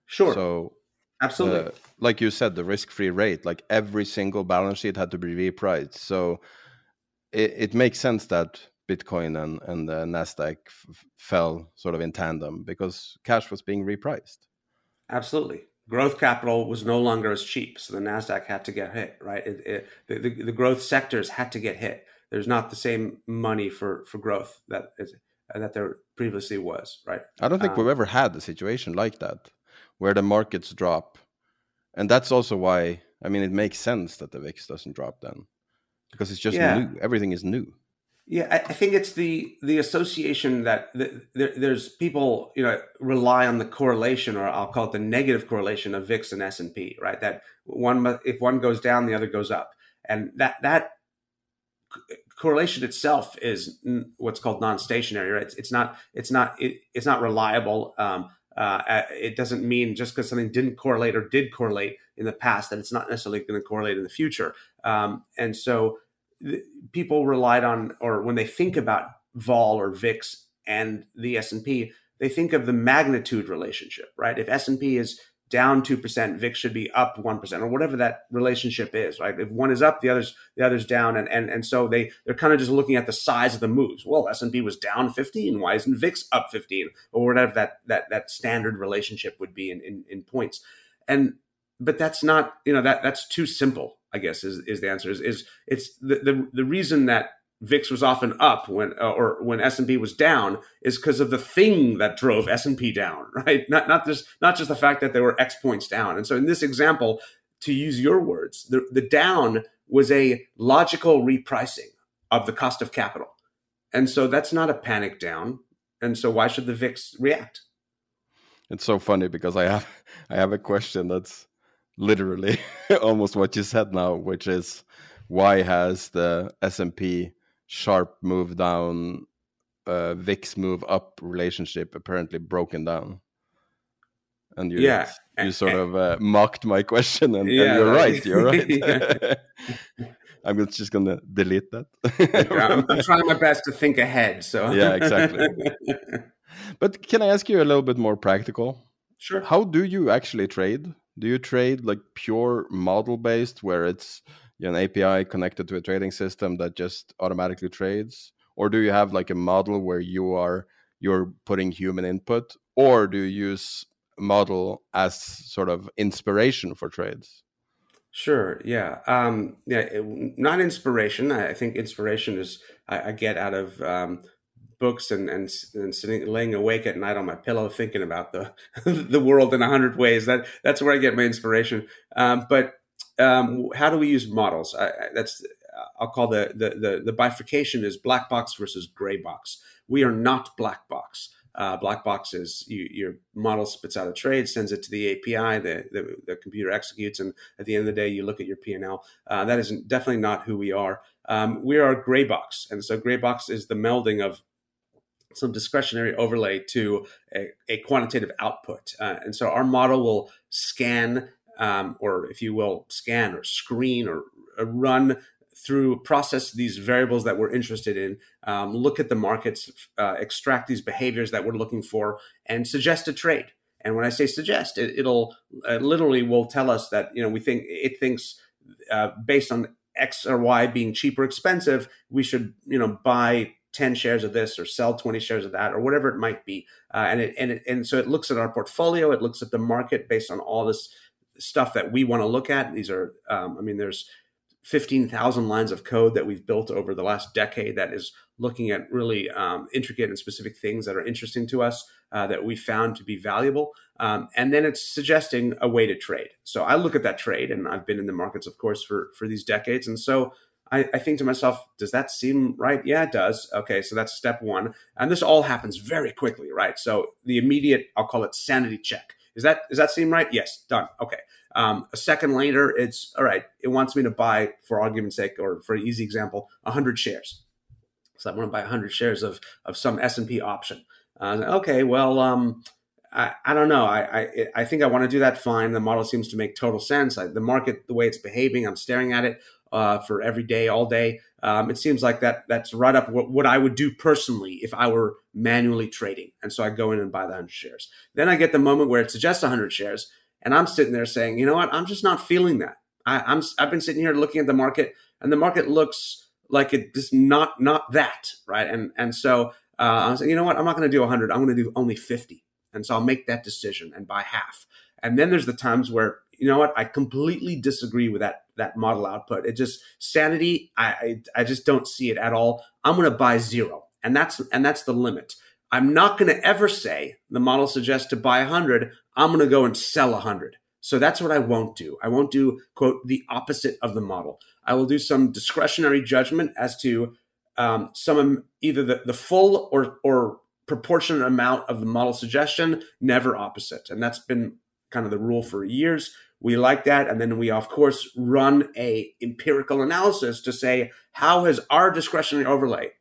Sure. So absolutely, like you said, the risk-free rate, like every single balance sheet had to be repriced. So it, it makes sense that Bitcoin and and the Nasdaq f- fell sort of in tandem because cash was being repriced. Absolutely, growth capital was no longer as cheap, so the Nasdaq had to get hit. Right, it, it, the, the, the growth sectors had to get hit. There's not the same money for for growth that is that there previously was. Right. I don't think um, we've ever had a situation like that where the markets drop, and that's also why I mean it makes sense that the VIX doesn't drop then because it's just yeah. new. Everything is new. Yeah, I, think it's the the association that the, there, there's people you know rely on the correlation, or I'll call it the negative correlation of VIX and S and P, right? That one if one goes down, the other goes up, and that that correlation itself is what's called non-stationary, right? It's, it's not it's not it, it's not reliable. Um, uh, it doesn't mean just because something didn't correlate or did correlate in the past that it's not necessarily going to correlate in the future. Um, and so people relied on, or when they think about vol or VIX and the S and P, they think of the magnitude relationship, right? If S and P is down two percent, VIX should be up one percent, or whatever that relationship is, right? If one is up, the others the others down, and and and so they they're kind of just looking at the size of the moves. Well, S and P was down fifteen. Why isn't VIX up fifteen, or whatever that that that standard relationship would be in in, in points? And but that's not you know that that's too simple I guess is, is the answer. Is, is it's the, the the reason that VIX was often up when uh, or when S and P was down is because of the thing that drove S and P down, right? Not not just not just the fact that there were X points down. And so in this example, to use your words, the the down was a logical repricing of the cost of capital, and so that's not a panic down. And so why should the VIX react? It's so funny because I have I have a question that's literally almost what you said now, which is why has the S&P sharp move down, uh, VIX move up relationship apparently broken down? And you, yeah, you sort of uh, mocked my question, and, yeah, and you're right. You're right. I'm just gonna delete that. I'm, I'm, trying my best to think ahead. So yeah, exactly. but can I ask you a little bit more practical? Sure. How do you actually trade? Do you trade like pure model based where it's you know, an api connected to a trading system that just automatically trades? Or do you have like a model where you are you're putting human input? Or do you use model as sort of inspiration for trades? Sure yeah um yeah not inspiration. I think inspiration is i, I get out of um books and and, and sitting laying awake at night on my pillow thinking about the the world in a hundred ways. That that's where I get my inspiration. Um, but um, how do we use models? I, that's I'll call the, the, the the bifurcation is black box versus gray box. We are not black box. Uh, black box is you, your model spits out a trade, sends it to the API, the, the, the, computer executes, and at the end of the day, you look at your P&L. Uh, that is definitely not who we are. Um, we are gray box. And so gray box is the melding of some discretionary overlay to a, a quantitative output. Uh, and so our model will scan, um, or if you will, scan or screen or, or, run through process these variables that we're interested in, um, look at the markets, uh, extract these behaviors that we're looking for, and suggest a trade. And when I say suggest, it, will uh, literally will tell us that you know we think it thinks uh, based on X or Y being cheap or expensive, we should you know buy 10 shares of this or sell 20 shares of that or whatever it might be uh, and it, and it, and so it looks at our portfolio it looks at the market based on all this stuff that we want to look at these are um, i mean there's 15,000 lines of code that we've built over the last decade that is looking at really um, intricate and specific things that are interesting to us uh, that we found to be valuable. Um, and then it's suggesting a way to trade. So I look at that trade, and I've been in the markets, of course, for, for these decades. And so I, I think to myself, does that seem right? Yeah, it does. Okay, so that's step one. And this all happens very quickly, right? So the immediate, I'll call it sanity check. Is that does that seem right? Yes, done. Okay. Um, a second later, it's all right. It wants me to buy, for argument's sake, or for an easy example, 100 shares. So I want to buy 100 shares of of some S and P option. Uh, okay, well, um, I, I don't know. I, I, I think I want to do that. Fine. The model seems to make total sense. I, the market, the way it's behaving, I'm staring at it uh, for every day, all day. Um, it seems like that that's right up what, what I would do personally if I were manually trading. And so I go in and buy the 100 shares. Then I get the moment where it suggests 100 shares, and I'm sitting there saying, you know what? I'm just not feeling that. I, I'm I've been sitting here looking at the market, and the market looks like it just not not that right. And and so uh, I was saying, you know what? I'm not going to do 100. I'm going to do only 50, and so I'll make that decision and buy half. And then there's the times where you know what? I completely disagree with that that model output. It just sanity. I I, I just don't see it at all. I'm going to buy zero, and that's and that's the limit. I'm not going to ever say the model suggests to buy 100. I'm going to go and sell 100. So that's what I won't do. I won't do, quote, the opposite of the model. I will do some discretionary judgment as to um, some either the, the full or, or proportionate amount of the model suggestion, never opposite. And that's been kind of the rule for years. We like that. And then we, of course, run a empirical analysis to say, how has our discretionary overlay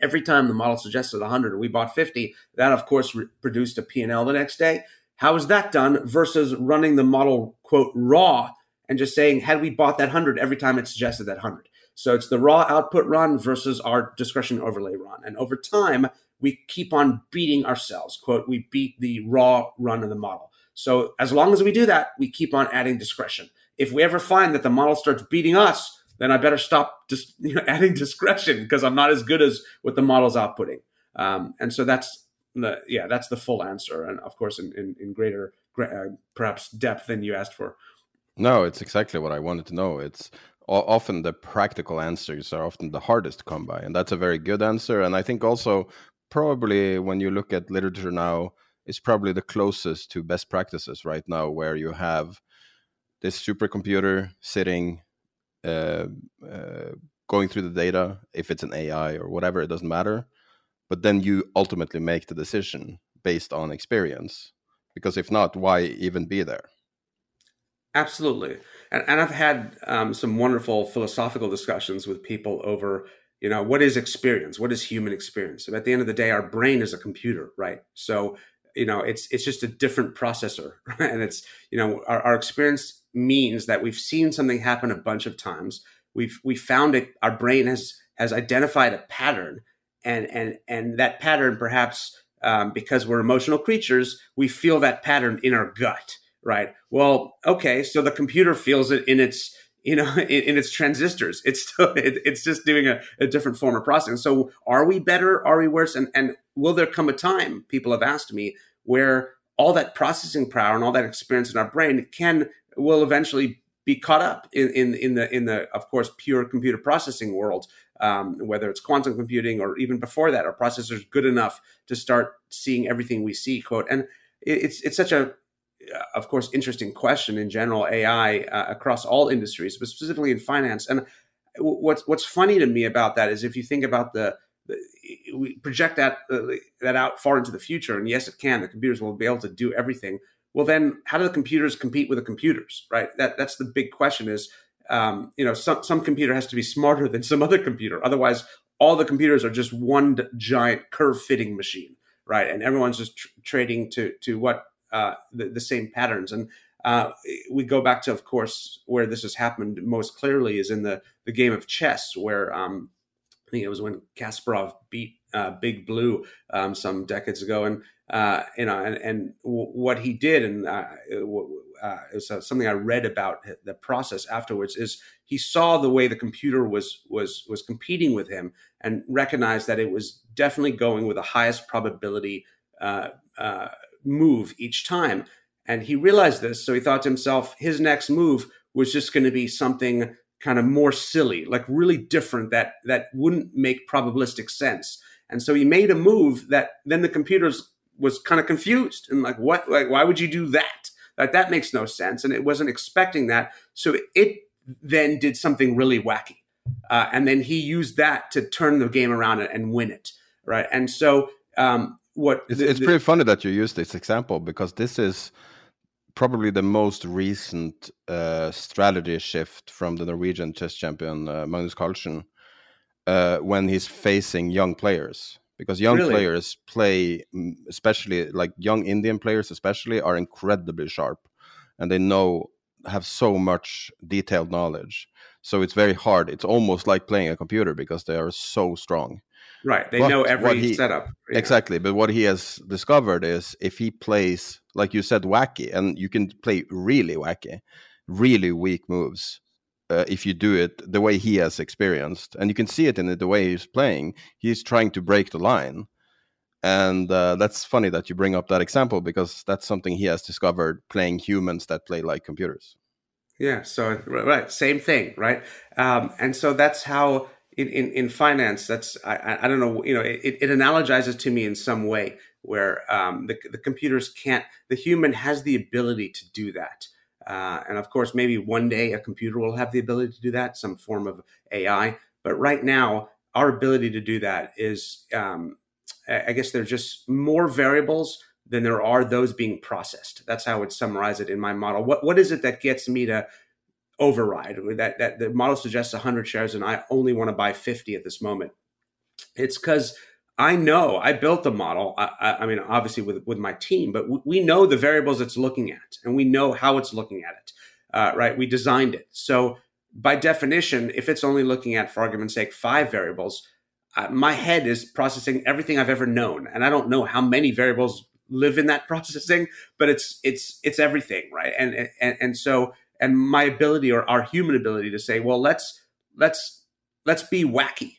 every time the model suggested 100 we bought 50 that of course re- produced a p&l the next day. How is that done versus running the model quote raw and just saying had we bought that 100 every time it suggested that 100 so it's the raw output run versus our discretion overlay run. And over time we keep on beating ourselves quote we beat the raw run of the model so as long as we do that we keep on adding discretion if we ever find that the model starts beating us then I better stop you know, adding discretion because I'm not as good as what the model's outputting. Um, and so that's the yeah that's the full answer, and of course in in, in greater uh, perhaps depth than you asked for. No, it's exactly what I wanted to know. It's often the practical answers are often the hardest to come by, and that's a very good answer. And I think also probably when you look at literature now, it's probably the closest to best practices right now, where you have this supercomputer sitting uh, uh, going through the data, if it's an AI or whatever, it doesn't matter. But then you ultimately make the decision based on experience. Because if not, why even be there? Absolutely. And, and I've had um, some wonderful philosophical discussions with people over, you know, what is experience? What is human experience? And at the end of the day, our brain is a computer, right? So, you know, it's it's just a different processor, right? and it's you know, our, our experience means that we've seen something happen a bunch of times. We've we found it. Our brain has has identified a pattern, and and and that pattern perhaps um, because we're emotional creatures, we feel that pattern in our gut, right? Well, okay, so the computer feels it in its you know in, in its transistors. It's still it, it's just doing a, a different form of processing. So are we better? Are we worse? And and will there come a time? People have asked me where all that processing power and all that experience in our brain can will eventually be caught up in, in, in the in the of course pure computer processing world um, whether it's quantum computing or even before that our processors good enough to start seeing everything we see quote and it's it's such a of course interesting question in general ai uh, across all industries but specifically in finance. And what's what's funny to me about that is if you think about the, the we project that uh, that out far into the future and yes it can the computers will be able to do everything well then how do the computers compete with the computers right? That that's the big question is um, you know some some computer has to be smarter than some other computer. Otherwise all the computers are just one giant curve fitting machine right? And everyone's just tr- trading to to what uh, the, the, same patterns and uh, we go back to of course where this has happened most clearly is in the the game of chess where um, I think it was when Kasparov beat uh, Big Blue um, some decades ago, and uh, you know, and, and w- what he did, and uh, uh, it was something I read about the process afterwards. Is he saw the way the computer was was was competing with him, and recognized that it was definitely going with the highest probability uh, move each time. And he realized this, so he thought to himself, his next move was just going to be something kind of more silly, like really different that that wouldn't make probabilistic sense. And so he made a move that then the computers was kind of confused and like, what? Like, why would you do that? Like that makes no sense, and it wasn't expecting that. So it then did something really wacky, uh, and then he used that to turn the game around and win it, right? And so um, what? It's, the, it's the, pretty funny that you use this example because this is probably the most recent uh, strategy shift from the Norwegian chess champion uh, Magnus Carlsen uh, when he's facing young players. Because young Really? players play, mm, especially like young Indian players, especially, are incredibly sharp, and they know have so much detailed knowledge. So it's very hard. It's almost like playing a computer because they are so strong. Right. They But know every he- setup. Yeah. Exactly. But what he has discovered is if he plays, like you said, wacky, and you can play really wacky, really weak moves. Uh, if you do it the way he has experienced, and you can see it in the, the way he's playing, he's trying to break the line. And uh, that's funny that you bring up that example because that's something he has discovered playing humans that play like computers. Yeah. So right, same thing, right? Um, and so that's how in, in, in finance, that's I, I don't know, you know, it, it analogizes to me in some way where um, the the computers can't, the human has the ability to do that. Uh, and of course, maybe one day a computer will have the ability to do that, some form of AI. But right now, our ability to do that is, um, I I guess, there's just more variables than there are those being processed. That's how I would summarize it in my model. What what is it that gets me to override that that the model suggests 100 shares and I only want to buy 50 at this moment? It's because I know I built the model. I, I, I mean, obviously with with my team, but we, we know the variables it's looking at, and we know how it's looking at it. Uh, right? We designed it. So by definition, if it's only looking at, for argument's sake, five variables, uh, my head is processing everything I've ever known, and I don't know how many variables live in that processing, but it's it's it's everything, right? And and and so and my ability or our human ability to say, well, let's let's let's be wacky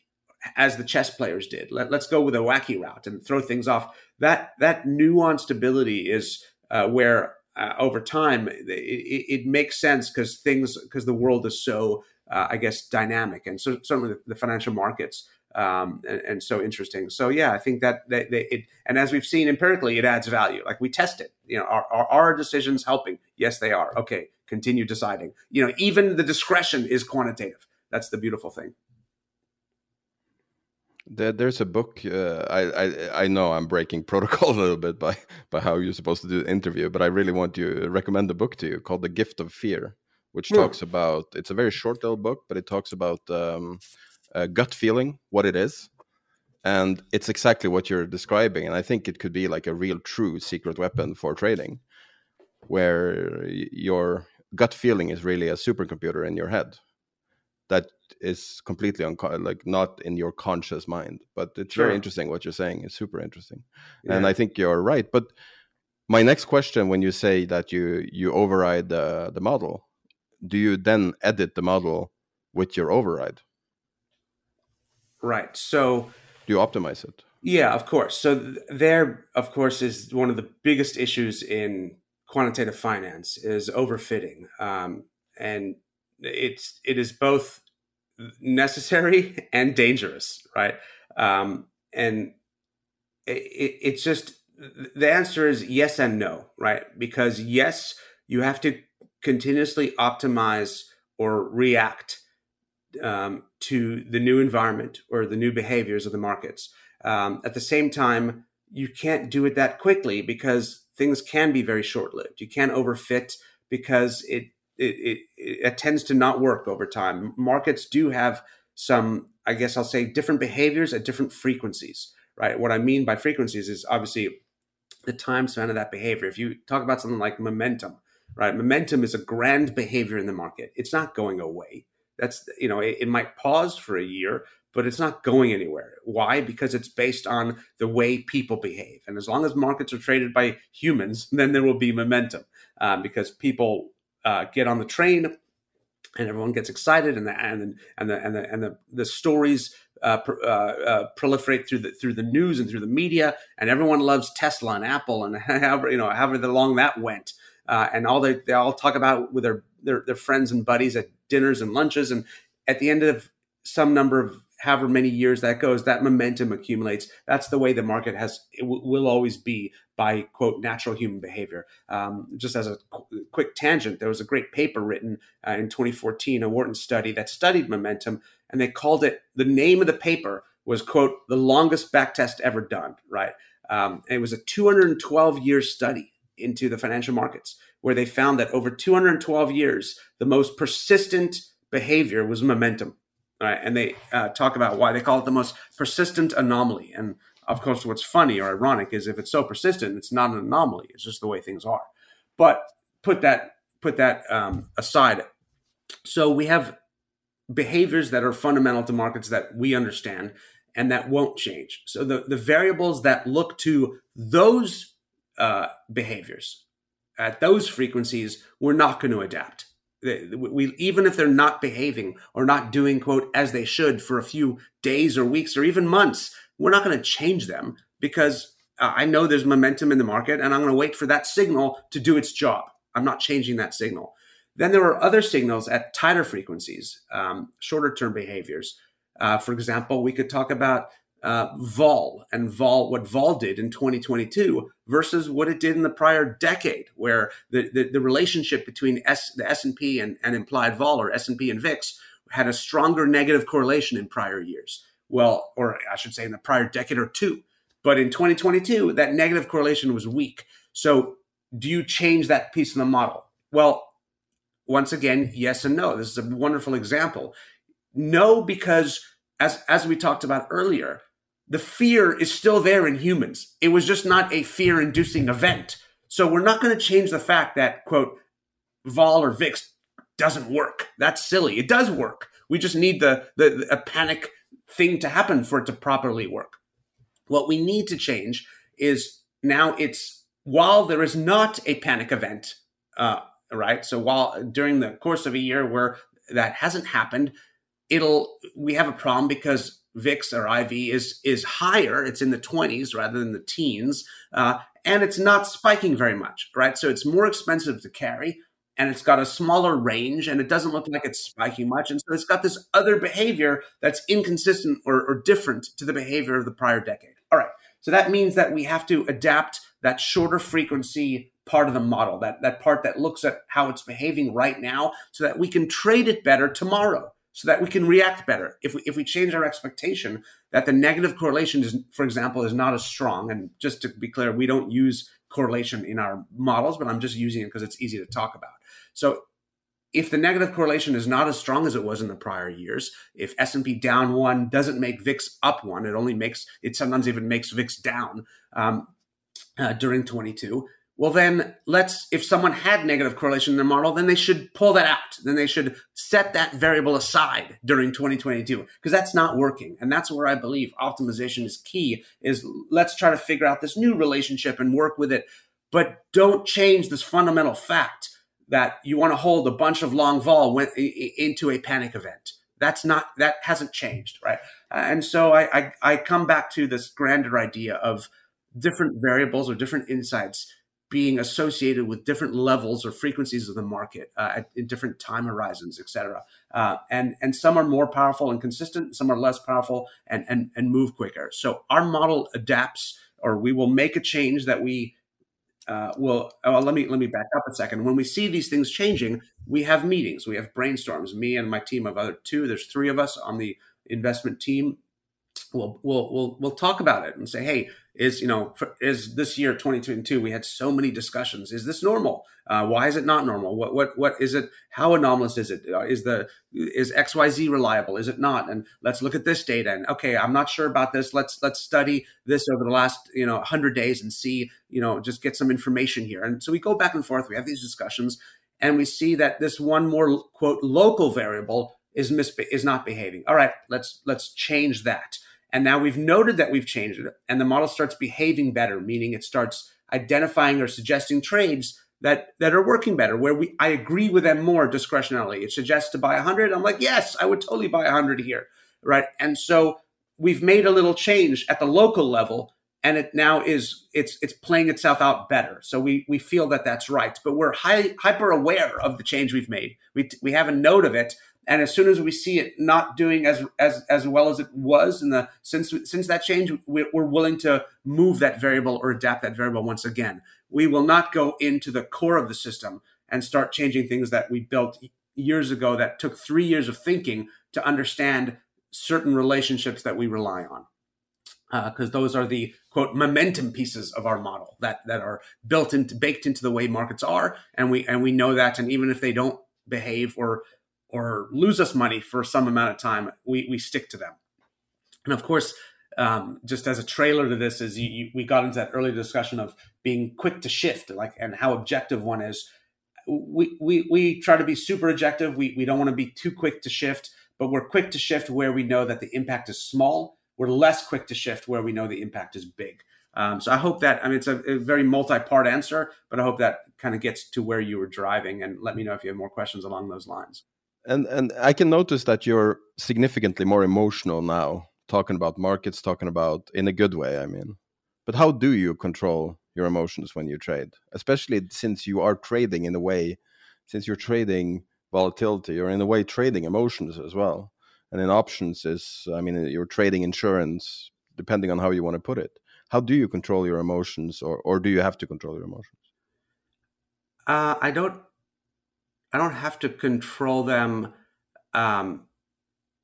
as the chess players did. Let, let's go with a wacky route and throw things off. That that nuanced ability is uh, where uh, over time it, it, makes sense because things because the world is so uh, I guess dynamic and so certainly the financial markets um, and, and so interesting. So yeah, I think that it and as we've seen empirically, it adds value. Like we test it. You know, are, are our decisions helping? Yes, they are. Okay, continue deciding. You know, even the discretion is quantitative. That's the beautiful thing. There, there's a book. Uh, I, I I know I'm breaking protocol a little bit by by how you're supposed to do the interview, but I really want to recommend a book to you called The Gift of Fear, which Hmm. talks about. It's a very short little book, but it talks about um, uh, gut feeling, what it is, and it's exactly what you're describing. And I think it could be like a real, true secret weapon for trading, where your gut feeling is really a supercomputer in your head that is completely unco- like not in your conscious mind but it's Sure. very interesting what you're saying it's super interesting and i think you're right but my next question when you say that you you override the the model do you then edit the model with your override Right. So do you optimize it Yeah, of course. So there, of course, is one of the biggest issues in quantitative finance is overfitting, um, and it's it is both necessary and dangerous, right? Um, and it, it's just the answer is yes and no, right? Because yes, you have to continuously optimize or react um, to the new environment or the new behaviors of the markets. Um, at the same time, you can't do it that quickly because things can be very short lived. You can't overfit because it, it, it, it tends to not work over time. Markets do have some, I guess I'll say, different behaviors at different frequencies, right? What I mean by frequencies is obviously the time span of that behavior. If you talk about something like momentum, right? Momentum is a grand behavior in the market. It's not going away. That's you know it, it might pause for a year, but it's not going anywhere. Why? Because it's based on the way people behave, and as long as markets are traded by humans, then there will be momentum um, because people uh, get on the train and everyone gets excited and the and and the and the and the, the stories uh, uh, uh, proliferate through the through the news and through the media, and everyone loves Tesla and Apple and however you know however long that went, uh, and all they they all talk about with their, their their friends and buddies at dinners and lunches, and at the end of some number of however many years that goes, that momentum accumulates. That's the way the market has it w- will always be by quote natural human behavior. Um, just as a qu- quick tangent, there was a great paper written uh, in 2014, a Wharton study that studied momentum, and they called it the name of the paper was quote the longest backtest ever done. Right, um, it was a 212 year study into the financial markets where they found that over 212 years, the most persistent behavior was momentum right? And they uh, talk about why they call it the most persistent anomaly. And of course, what's funny or ironic is if it's so persistent, it's not an anomaly. It's just the way things are. But put that put that um, aside. So we have behaviors that are fundamental to markets that we understand and that won't change. So the, the variables that look to those uh, behaviors. At those frequencies, we're not going to adapt we even if they're not behaving or not doing quote as they should for a few days or weeks or even months we're not going to change them because uh, i know there's momentum in the market and i'm going to wait for that signal to do its job. I'm not changing that signal. Then there are other signals at tighter frequencies um, shorter term behaviors. Uh, for example we could talk about uh, vol and vol what vol did in 2022 versus what it did in the prior decade where the, the, the relationship between S, the S&P and, and implied vol or S&P and VIX had a stronger negative correlation in prior years. Well or I should say in the prior decade or two. But in 2022 that negative correlation was weak. So do you change that piece of the model? Well once again yes and no. This is a wonderful example. No because as as we talked about earlier the fear is still there in humans. It was just not a fear inducing event. So we're not going to change the fact that, quote, vol or VIX doesn't work. That's silly. It does work. We just need the, the, a panic thing to happen for it to properly work. What we need to change is now it's while there is not a panic event, uh, right? So while during the course of a year where that hasn't happened, it'll we have a problem because VIX or IV is is higher. It's in the 20s rather than the teens, uh, and it's not spiking very much, right? So it's more expensive to carry, and it's got a smaller range, and it doesn't look like it's spiking much, and so it's got this other behavior that's inconsistent or, or different to the behavior of the prior decade. All right, so that means that we have to adapt that shorter frequency part of the model, that that part that looks at how it's behaving right now, so that we can trade it better tomorrow so that we can react better. If we, if we change our expectation that the negative correlation is, for example, is not as strong, and just to be clear, we don't use correlation in our models, but I'm just using it because it's easy to talk about. So if the negative correlation is not as strong as it was in the prior years, if S&P down one doesn't make VIX up one, it only makes, it sometimes even makes VIX down um, uh, during 22, well then let's if someone had negative correlation in their model then they should pull that out. Then they should set that variable aside during 2022 because that's not working. And that's where i believe optimization is key is let's try to figure out this new relationship and work with it. But don't change this fundamental fact that you want to hold a bunch of long vol into a panic event. That's not that hasn't changed right? And so I, I i come back to this grander idea of different variables or different insights being associated with different levels or frequencies of the market uh, at, in different time horizons, et cetera. Uh, and, and some are more powerful and consistent, some are less powerful and, and, and move quicker. So our model adapts, or we will make a change that we uh, will. Oh, let me let me back up a second. When we see these things changing, we have meetings, we have brainstorms. Me and my team of other two. There's three of us on the investment team. We'll we'll we'll we'll talk about it and say, hey, is you know for, is this year 2022 we had so many discussions. Is this normal? Uh, why is it not normal? What what what is it? How anomalous is it? Uh, the is xyz reliable? Is it not? And let's look at this data and okay i'm not sure about this. Let's let's study this over the last you know 100 days and see you know just get some information here. And so we go back and forth. We have these discussions and we see that this one more quote local variable is misbe- is not behaving. All right, let's let's change that. And now we've noted that we've changed it, and the model starts behaving better, meaning it starts identifying or suggesting trades that that are working better where we I agree with them more discretionarily. It suggests to buy 100. I'm like, "Yes, I would totally buy 100 here." Right? And so we've made a little change at the local level and it now is it's it's playing itself out better. So we we feel that that's right, but we're high, hyper aware of the change we've made. We we have a note of it and as soon as we see it not doing as as as well as it was in the since since that change, we're, we're willing to move that variable or adapt that variable once again. We will not go into the core of the system and start changing things that we built years ago that took three years of thinking to understand certain relationships that we rely on. Because uh, those are the quote momentum pieces of our model that that are built into baked into the way markets are. And we and we know that. And even if they don't behave or or lose us money for some amount of time, we, we stick to them. And of course, um, just as a trailer to this, is you, you, we got into that earlier discussion of being quick to shift, like and how objective one is. We we we try to be super objective. We we don't want to be too quick to shift, but we're quick to shift where we know that the impact is small. We're less quick to shift where we know the impact is big. Um, so I hope that I mean it's a, a very multi-part answer, but I hope that kind of gets to where you were driving. And let me know if you have more questions along those lines and and I can notice that you're significantly more emotional now, talking about markets, talking about in a good way. I mean, but how do you control your emotions when you trade, especially since you are trading in a way, since you're trading volatility, you're in a way trading emotions as well. And in options is, I mean, you're trading insurance, depending on how you want to put it. How do you control your emotions, or or do you have to control your emotions? Uh, I don't I don't have to control them um,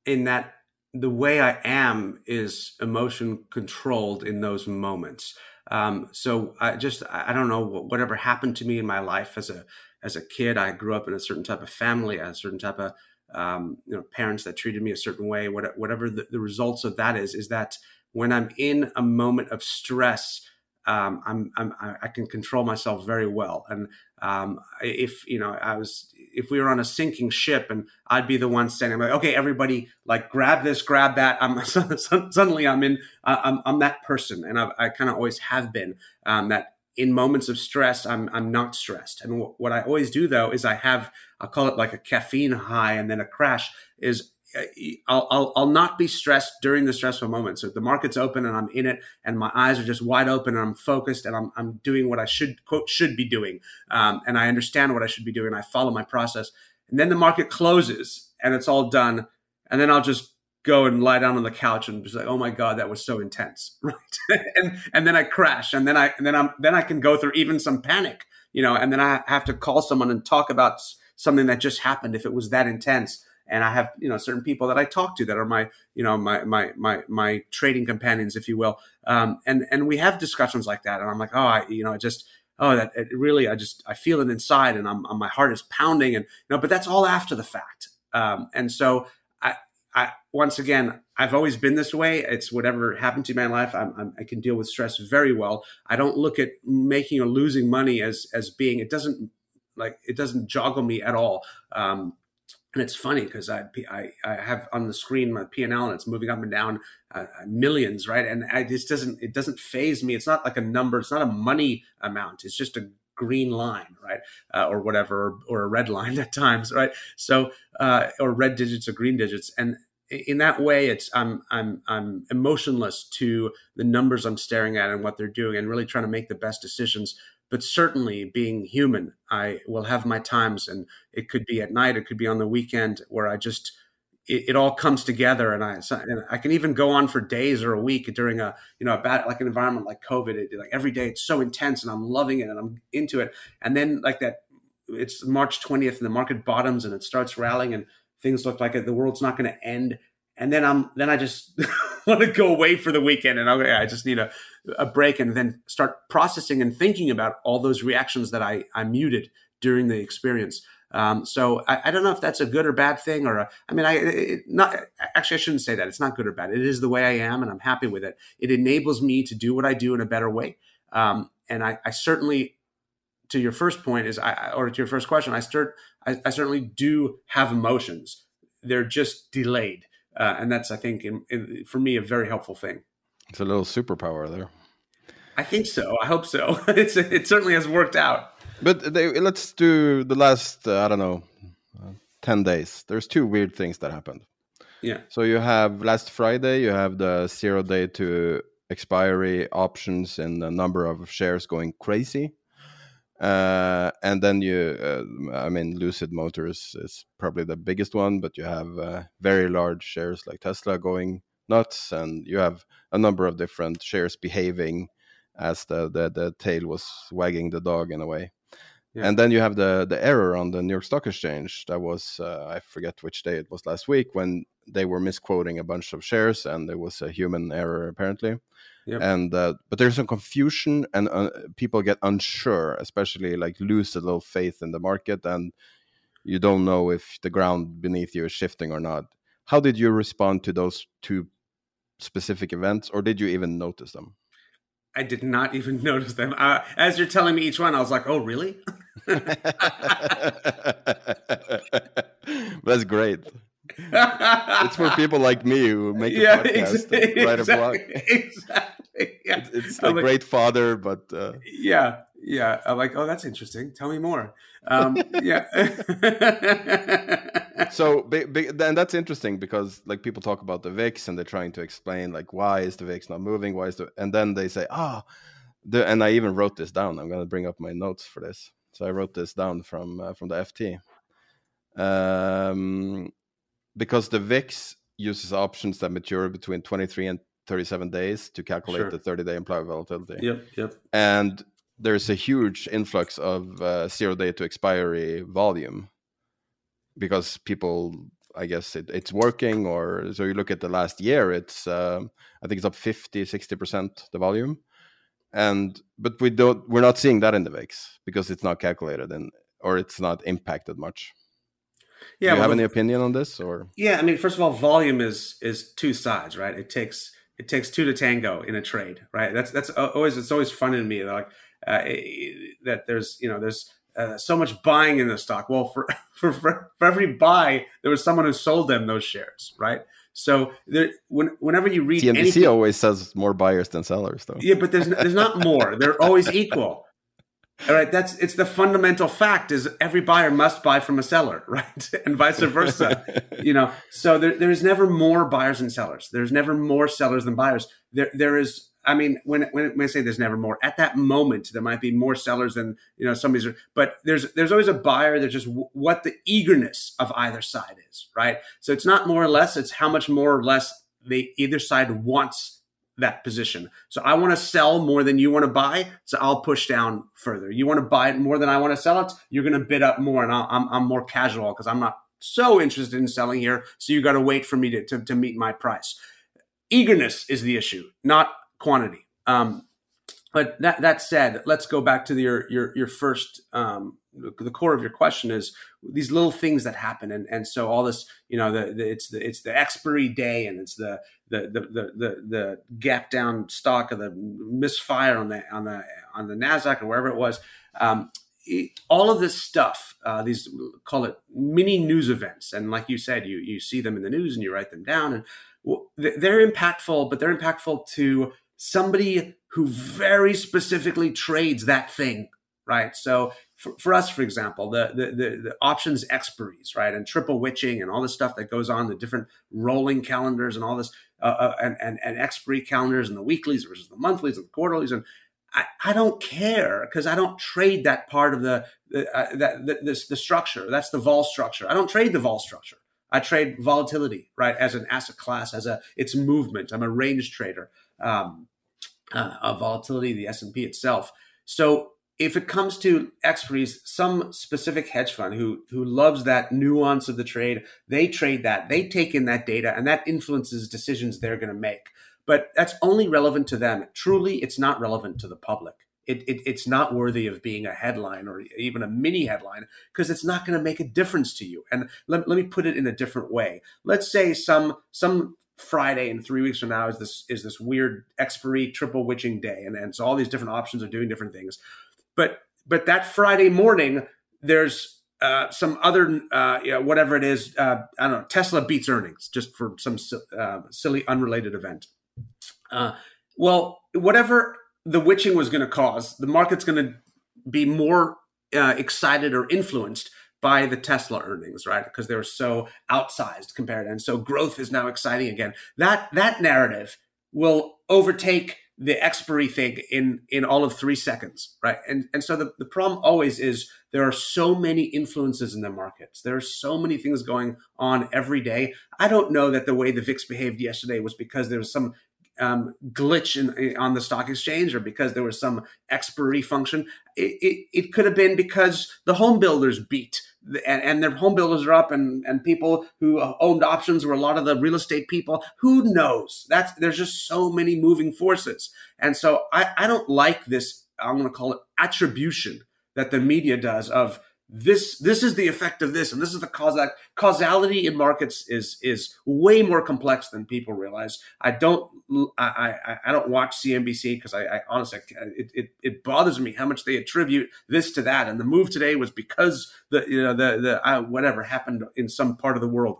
in that the way I am is emotion controlled in those moments. Um, so I just I don't know whatever happened to me in my life as a as a kid. I grew up in a certain type of family, a certain type of um, you know parents that treated me a certain way. Whatever the, the results of that is, is that when I'm in a moment of stress, um, I'm, I'm, i can control myself very well. And um, if you know, I was if we were on a sinking ship and I'd be the one standing like, okay, everybody, like grab this, grab that. I'm suddenly I'm in, I'm, I'm that person, and I've, i kind of always have been um, that. In moments of stress, I'm I'm not stressed, and w- what I always do though is I have I'll call it like a caffeine high and then a crash. Is I'll, I'll, I'll not be stressed during the stressful moment. So the market's open and I'm in it, and my eyes are just wide open and I'm focused and I'm I'm doing what I should quote should be doing, um, and I understand what I should be doing. I follow my process, and then the market closes and it's all done, and then I'll just go and lie down on the couch and be like, oh my god, that was so intense, right? and and then I crash, and then I and then I'm then I can go through even some panic, you know, and then I have to call someone and talk about something that just happened if it was that intense and I have you know certain people that I talk to that are my you know my my my my trading companions, if you will, um, and and we have discussions like that, and I'm like, oh, I you know, I just oh that really I just I feel it inside, and I'm, my heart is pounding, and you know, but that's all after the fact, um, and so I I once again I've always been this way. It's whatever happened to my life. I'm, I'm, i can deal with stress very well. I don't look at making or losing money as as being. It doesn't like it doesn't joggle me at all. Um, and it's funny because I, I, I have on the screen my P and L and it's moving up and down uh, uh, millions, right? And I just doesn't it doesn't faze me. It's not like a number. It's not a money amount. It's just a green line, right, uh, or whatever, or, or, a red line at times, right? So uh, or red digits or green digits, and in that way, it's I'm I'm I'm emotionless to the numbers I'm staring at and what they're doing, and really trying to make the best decisions but certainly being human, I will have my times, and it could be at night, it could be on the weekend, where I just it, it all comes together, and I and I can even go on for days or a week during a you know a bad like an environment like COVID. It, like every day, it's so intense, and I'm loving it, and I'm into it, and then like that, it's March 20th, and the market bottoms, and it starts rallying, and things look like the world's not going to end, and then I'm then I just want to go away for the weekend, and okay, I just need a a break and then start processing and thinking about all those reactions that I, I muted during the experience. Um, so I, I, don't know if that's a good or bad thing, or a, I mean, I it, not actually I shouldn't say that. It's not good or bad. It is the way I am, and I'm happy with it. It enables me to do what I do in a better way. Um, and I, I, certainly, to your first point is, I, or to your first question, I start. I, I certainly do have emotions they're just delayed, uh, and that's I think in, in, for me a very helpful thing. It's a little superpower there. I think so. I hope so. it's it certainly has worked out. But they, let's do the last uh, I don't know uh, ten days. There's two weird things that happened. Yeah. So you have last Friday, you have the zero day to expiry options and the number of shares going crazy. Uh, and then you, uh, I mean, Lucid Motors is probably the biggest one, but you have uh, very large shares like Tesla going nuts, and you have a number of different shares behaving as the the, the tail was wagging the dog in a way. Yeah. And then you have the the error on the New York Stock Exchange. That was uh, I forget which day it was last week when they were misquoting a bunch of shares, and there was a human error apparently. Yep. And uh, but there's some confusion, and uh, people get unsure, especially like lose a little faith in the market, and you don't know if the ground beneath you is shifting or not. How did you respond to those two specific events, or did you even notice them? I did not even notice them. Uh, as you're telling me each one, I was like, "Oh, really?" That's great it's for people like me who make a yeah, podcast exactly, write a blog. Exactly. Yeah. It's like, like great father, but uh... yeah, yeah. I'm like, oh, that's interesting. Tell me more. Um, yeah. so, then that's interesting because like people talk about the VIX and they're trying to explain like why is the VIX not moving? Why is the and then they say, ah, oh, the and I even wrote this down. I'm going to bring up my notes for this. So I wrote this down from uh, from the FT. Um, because the VIX uses options that mature between 23 and 37 days to calculate sure. the 30 day implied volatility. Yep, yep. And there's a huge influx of uh, zero day to expiry volume because people, I guess it, it's working. Or so you look at the last year, it's um, I think it's up 50, 60 percent the volume, and but we don't we're not seeing that in the VIX because it's not calculated and or it's not impacted much. Yeah, Do you well, have any opinion on this, or yeah? I mean, first of all, volume is is two sides, right? It takes it takes two to tango in a trade, right? That's that's always it's always fun to me, like uh, that there's you know there's uh, so much buying in the stock. Well, for, for for for every buy, there was someone who sold them those shares, right? So there, when, whenever you read CNBC anything, always says more buyers than sellers, though. Yeah, but there's there's not more. They're always equal. All right, that's it's the fundamental fact is every buyer must buy from a seller, right? and vice versa. you know, so there, there's never more buyers than sellers. There's never more sellers than buyers. There there is I mean, when, when, when I say there's never more, at that moment there might be more sellers than you know somebody's. But there's there's always a buyer. There's just w- what the eagerness of either side is, right? So it's not more or less. It's how much more or less they either side wants that position. So I want to sell more than you want to buy. So I'll push down further. You want to buy it more than I want to sell it. You're going to bid up more. And i am I'm more casual because I'm not so interested in selling here. So you got to wait for me to, to, to, meet my price. Eagerness is the issue, not quantity. Um, but that, that said, let's go back to the, your, your, your first um, the core of your question is these little things that happen. And and so all this you know the, the it's the it's the expiry day and it's the the the the the, the gap down stock of the misfire on the on the on the nasdaq or wherever it was. Um, all of this stuff uh, these call it mini news events. And like you said you you see them in the news and you write them down. And they're impactful but they're impactful to somebody who very specifically trades that thing right so for, for us, for example, the, the, the, the, options expiries, right, and triple witching and all the stuff that goes on, the different rolling calendars and all this, uh, uh, and, and, and expiry calendars and the weeklies versus the monthlies and the quarterlies. And I, I don't care because I don't trade that part of the, uh, that the, this, the structure. That's the vol structure. I don't trade the vol structure. I trade volatility, right, as an asset class, as a its movement. I'm a range trader um, uh, of volatility, the S and P itself. So if it comes to expertise, some specific hedge fund who who loves that nuance of the trade, they trade that, they take in that data, and that influences decisions they're going to make. But that's only relevant to them. Truly, it's not relevant to the public. It, it, it's not worthy of being a headline or even a mini headline because it's not going to make a difference to you. And let, let me put it in a different way. Let's say some some Friday in three weeks from now is this is this weird expiry triple witching day, and, and so all these different options are doing different things but but that Friday morning, there's uh, some other uh, you know, whatever it is. Uh, I don't know. Tesla beats earnings just for some uh, silly unrelated event. Uh, well, whatever the witching was going to cause, the market's going to be more uh, excited or influenced by the Tesla earnings, right? Because they were so outsized compared, and so growth is now exciting again. That that narrative will overtake the expiry thing in in all of three seconds, right? And and so the, the problem always is there are so many influences in the markets. There are so many things going on every day. I don't know that the way the VIX behaved yesterday was because there was some um, glitch in, on the stock exchange or because there was some expiry function. It, it, it could have been because the home builders beat and, and their home builders are up and, and people who uh, owned options were a lot of the real estate people. Who knows? That's there's just so many moving forces. And so I, I don't like this, I'm gonna call it attribution that the media does of this this is the effect of this and this is the cause that causality in markets is is way more complex than people realize. I don't i i, I don't watch cnbc because I, I, honestly it, it, it bothers me how much they attribute this to that and the move today was because the you know the the uh, whatever happened in some part of the world.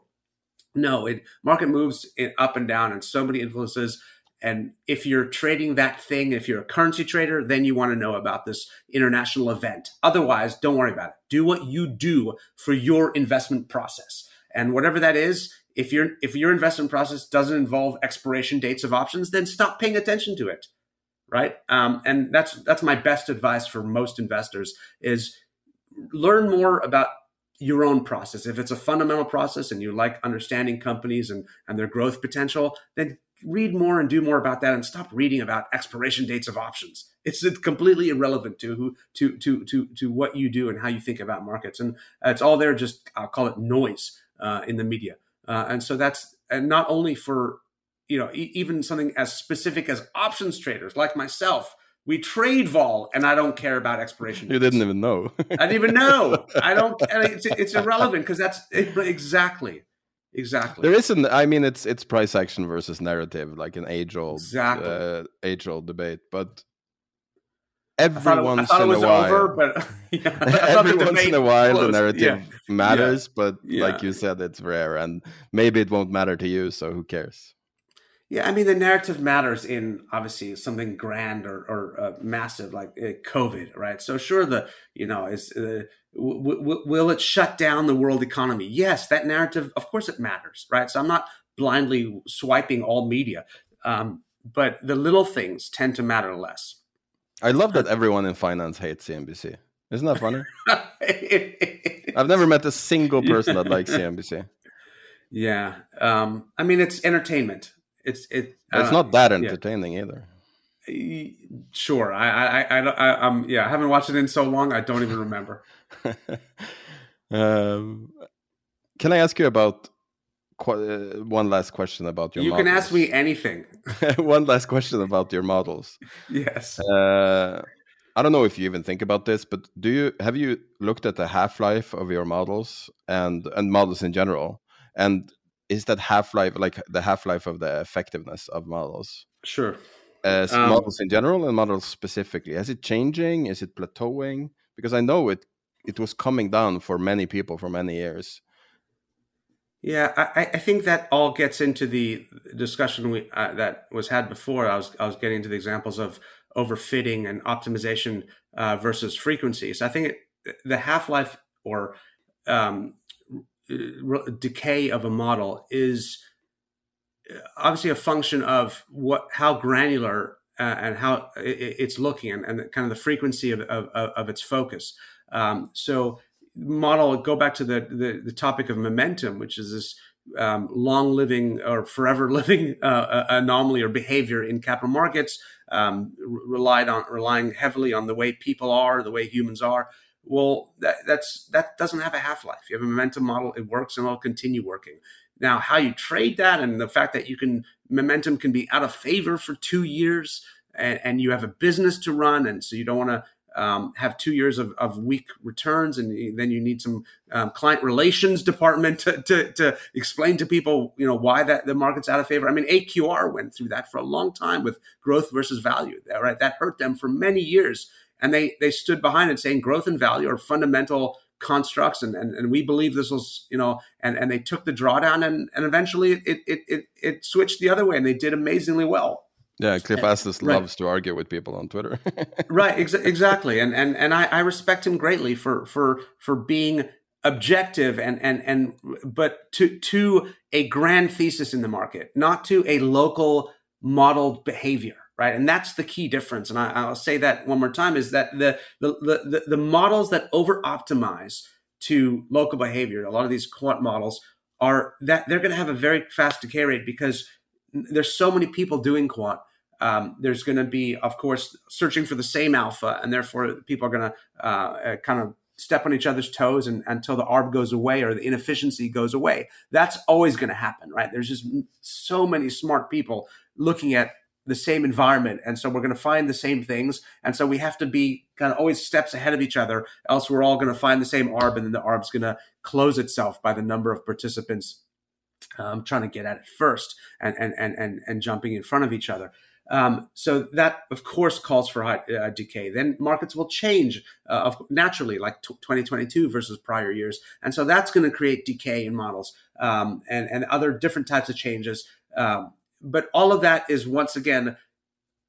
No it market moves up and down and so many influences and if you're trading that thing, if you're a currency trader, then you want to know about this international event. Otherwise, don't worry about it. Do what you do for your investment process. And whatever that is, if your if your investment process doesn't involve expiration dates of options, then stop paying attention to it. Right? Um, and that's that's my best advice for most investors is learn more about your own process. If it's a fundamental process and you like understanding companies and, and their growth potential, then read more and do more about that and stop reading about expiration dates of options. It's completely irrelevant to who to to to to what you do and how you think about markets, and it's all there. Just I'll call it noise uh, in the media, uh, and so that's and not only for you know e- even something as specific as options traders like myself. We trade vol, and I don't care about expiration. You didn't even know. I didn't even know. I don't. It's, it's irrelevant because that's exactly exactly there isn't i mean it's it's price action versus narrative like an age old exactly. uh, age old debate but every it, once in a while over, but yeah, every once in a while the narrative yeah. matters yeah. but like you said it's rare and maybe it won't matter to you so who cares yeah, I mean the narrative matters in obviously something grand or, or uh, massive like uh, COVID, right? So sure, the you know is uh, w- w- will it shut down the world economy? Yes, that narrative, of course, it matters, right? So I'm not blindly swiping all media, um, but the little things tend to matter less. I love that everyone in finance hates CNBC. Isn't that funny? I've never met a single person that likes CNBC. Yeah, um, I mean it's entertainment it's it. It's uh, not that entertaining yeah. either. Sure, I, I, I, I, um, yeah, I haven't watched it in so long. I don't even remember. um, can I ask you about uh, one last question about your? You models? can ask me anything. one last question about your models. Yes. Uh, I don't know if you even think about this, but do you have you looked at the half life of your models and and models in general? And is that half life like the half life of the effectiveness of models? Sure. As um, models in general and models specifically, is it changing? Is it plateauing? Because I know it it was coming down for many people for many years. Yeah, I, I think that all gets into the discussion we uh, that was had before. I was I was getting into the examples of overfitting and optimization uh, versus frequencies. I think it, the half life or um, decay of a model is uh, obviously a function of what how granular uh, and how it's looking and, and, kind of the frequency of, of, of its focus. Um, so model go back to the, the, the topic of momentum, which is this um, long living or forever living uh, anomaly or behavior in capital markets, um, relied on relying heavily on the way people are, the way humans are. Well, that, that's that doesn't have a half life. You have a momentum model; it works and it'll continue working. Now, how you trade that, and the fact that you can momentum can be out of favor for two years, and, and you have a business to run, and so you don't want to um, have two years of, of weak returns, and then you need some um, client relations department to, to, to, explain to people, you know, why that the market's out of favor. I mean, AQR went through that for a long time with growth versus value. Right, that hurt them for many years and they they stood behind it saying growth and value are fundamental constructs. And, and, and we believe this was you know and, and they took the drawdown and, and eventually it, it, it, it switched the other way and they did amazingly well. Yeah, Cliff Asness right. loves to argue with people on Twitter. right, ex- exactly, and and and I, I respect him greatly for for for being objective and and and but to to a grand thesis in the market, not to a local modeled behavior right? And that's the key difference. And I, will say that one more time: is that the the the, the models that over optimize to local behavior, a lot of these quant models are that they're going to have a very fast decay rate because there's so many people doing quant. Um, there's going to be, of course, searching for the same alpha, and therefore people are going to uh, uh, kind of step on each other's toes and, until the arb goes away or the inefficiency goes away. That's always going to happen, right? There's just so many smart people looking at the same environment. And so we're going to find the same things. And so we have to be kind of always steps ahead of each other, else we're all going to find the same ARB and then the ARB's going to close itself by the number of participants um, trying to get at it first and, and, and, and, and jumping in front of each other. Um, so that, of course, calls for high, uh, decay. Then markets will change uh, naturally, like t- 2022 versus prior years, and so that's going to create decay in models um, and and other different types of changes. Um, but all of that is once again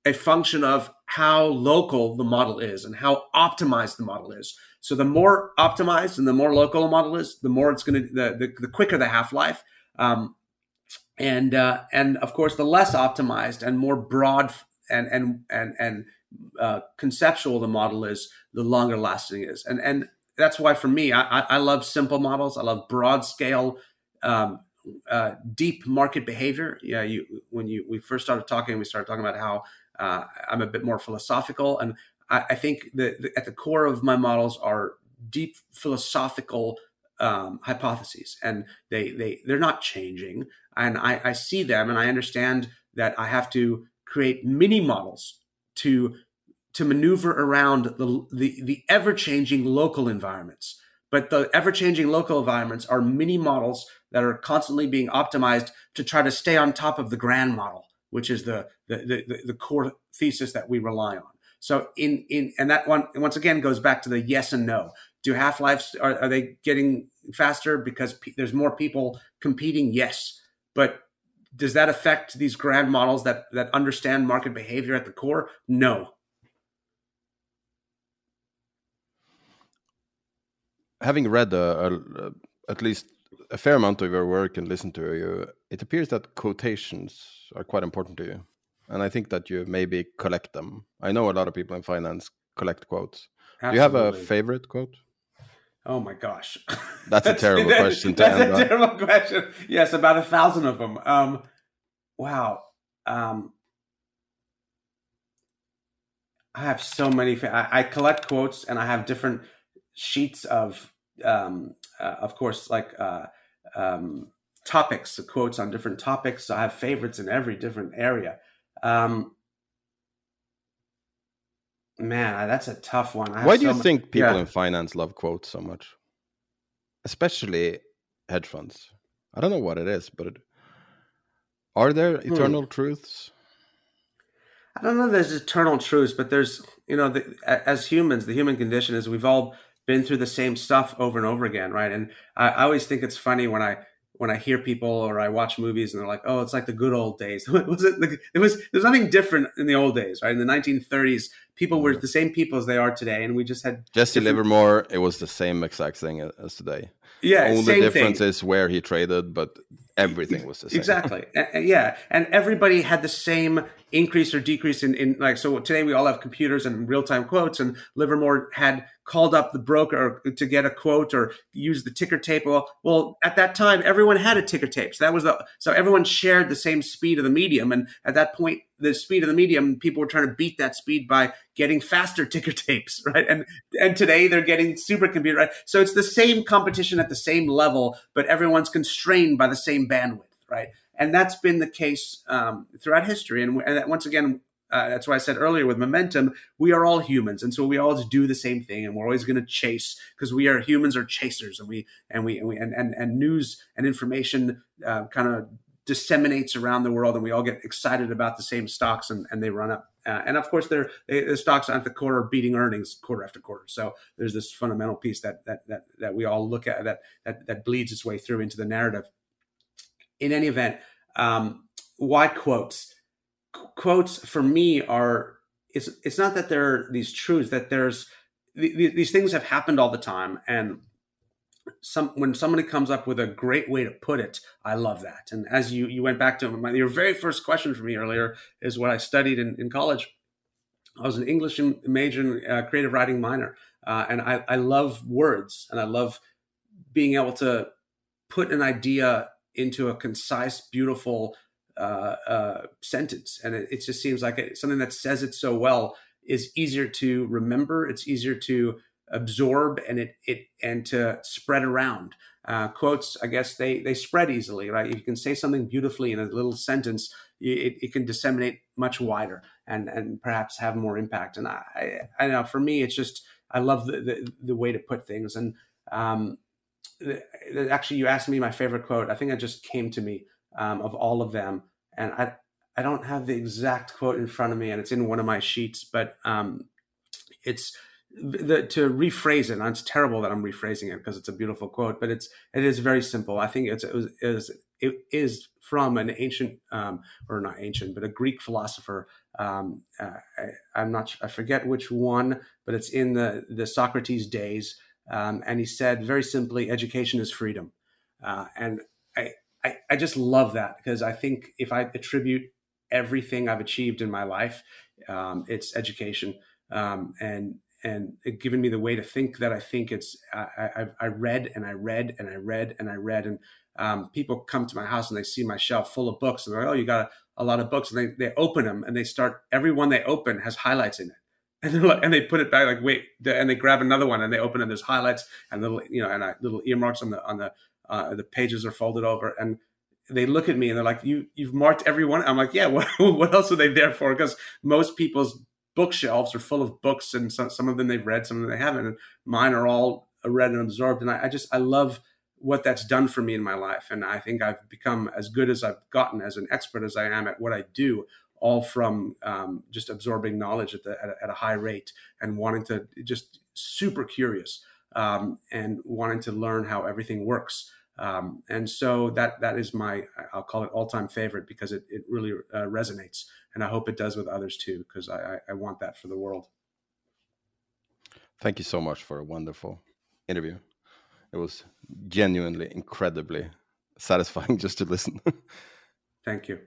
a function of how local the model is and how optimized the model is. So the more optimized and the more local a model is, the more it's going to the, the, the quicker the half life, um, and uh, and of course the less optimized and more broad and and and and uh, conceptual the model is, the longer lasting is. And and that's why for me, I, I love simple models. I love broad scale um, uh, deep market behavior. Yeah, you when you we first started talking, we started talking about how uh, I'm a bit more philosophical, and I, I think that at the core of my models are deep philosophical um, hypotheses, and they they they're not changing, and I, I see them, and I understand that I have to create mini models to to maneuver around the the, the ever changing local environments. But the ever changing local environments are mini models that are constantly being optimized to try to stay on top of the grand model, which is the the, the, the core thesis that we rely on. So in in and that one once again goes back to the yes and no. Do half lives are, are they getting faster because there's more people competing? Yes, but does that affect these grand models that that understand market behavior at the core? No. Having read uh, uh, at least a fair amount of your work and listen to you, it appears that quotations are quite important to you. And I think that you maybe collect them. I know a lot of people in finance collect quotes. Absolutely. Do you have a favorite quote? Oh my gosh, that's, that's, a terrible that, question. To that's a on. terrible question. Yes, about a thousand of them. Um, wow. Um, I have so many. I, I, collect quotes, and I have different sheets of, um, uh, of course, like uh, um, topics, quotes on different topics. So I have favorites in every different area. Um, man, that's a tough one. Why do so you think people yeah. in finance love quotes so much? Especially hedge funds. I don't know what it is, but it, are there hmm. eternal hmm. truths? I don't know. There's eternal truths, but there's you know, the, as humans, the human condition is we've all been through the same stuff over and over again, right? And I, I, always think it's funny when I when I hear people or I watch movies and they're like, "Oh, it's like the good old days." was it? It was. There's nothing different in the old days, right? In the 1930s, people were mm. the same people as they are today, and we just had Jesse different... Livermore. It was the same exact thing as today. Yeah, the only difference thing. is where he traded, but everything was the same. Exactly. yeah, and everybody had the same increase or decrease in, in like so today we all have computers and real time quotes, and Livermore had called up the broker to get a quote or use the ticker tape. Well, well, at that time, everyone had a ticker tape. So that was the so everyone shared the same speed of the medium. And at that point, the speed of the medium, people were trying to beat that speed by getting faster ticker tapes, right? And and today they're getting supercomputer, right? So it's the same competition at the same level, but everyone's constrained by the same bandwidth, right? And that's been the case um, throughout history. And, and once again, uh, that's why I said earlier with momentum, we are all humans, and so we always do the same thing, and we're always going to chase because we are humans are chasers, and we and we and we and and, and news and information uh, kind of disseminates around the world and we all get excited about the same stocks and, and they run up. Uh, and of course, they're, they, the stocks at the quarter are beating earnings quarter after quarter. So there's this fundamental piece that, that, that, that we all look at that, that, that bleeds its way through into the narrative. In any event, um, why quotes? Qu- quotes for me are, it's, it's not that there are these truths, that there's, these things have happened all the time and some when somebody comes up with a great way to put it, I love that. And as you you went back to my, your very first question for me earlier is what I studied in, in college. I was an English major, and uh, creative writing minor, uh, and I, I love words and I love being able to put an idea into a concise, beautiful uh, uh, sentence. And it, it, just seems like it, something that says it so well is easier to remember. It's easier to absorb and it it and to spread around. Uh, quotes, I guess they they spread easily, right? If you can say something beautifully in a little sentence, it, it can disseminate much wider and and perhaps have more impact. And I I know for me, it's just I love the the, the way to put things. And um, actually, you asked me my favorite quote. I think it just came to me um, of all of them, and I I don't have the exact quote in front of me, and it's in one of my sheets, but um, it's the, to rephrase it, and it's terrible that I'm rephrasing it because it's a beautiful quote, but it's it is very simple. I think it's it, was, it is it is from an ancient um, or not ancient, but a Greek philosopher. Um, uh, I, am not I forget which one, but it's in the the Socrates days, um, and he said very simply, "Education is freedom," uh, and I, I I just love that because I think if I attribute everything I've achieved in my life, um, it's education. Um, and and it given me the way to think that I think it's I, I, I read and I read and I read and I read and um, people come to my house and they see my shelf full of books and they're like, oh, you got a, a, lot of books and they, they open them and they start every one they open has highlights in it. And, they're like, and they put it back like wait and they grab another one and they open and there's highlights and little you know and I, little earmarks on the on the uh, the pages are folded over and they look at me and they're like you you've marked every one i'm like yeah what, what else are they there for because most people's bookshelves are full of books, and some, some of them they've read, some of them they haven't. And mine are all read and absorbed. And I, I just I love what that's done for me in my life. And I think I've become as good as I've gotten, as an expert as I am at what I do, all from um, just absorbing knowledge at, the, at, a, at, a, high rate and wanting to just super curious um, and wanting to learn how everything works. Um, and so that that is my I'll call it all time favorite because it it really uh, resonates, and I hope it does with others too because I, I want that for the world. Thank you so much for a wonderful interview. It was genuinely incredibly satisfying just to listen. Thank you.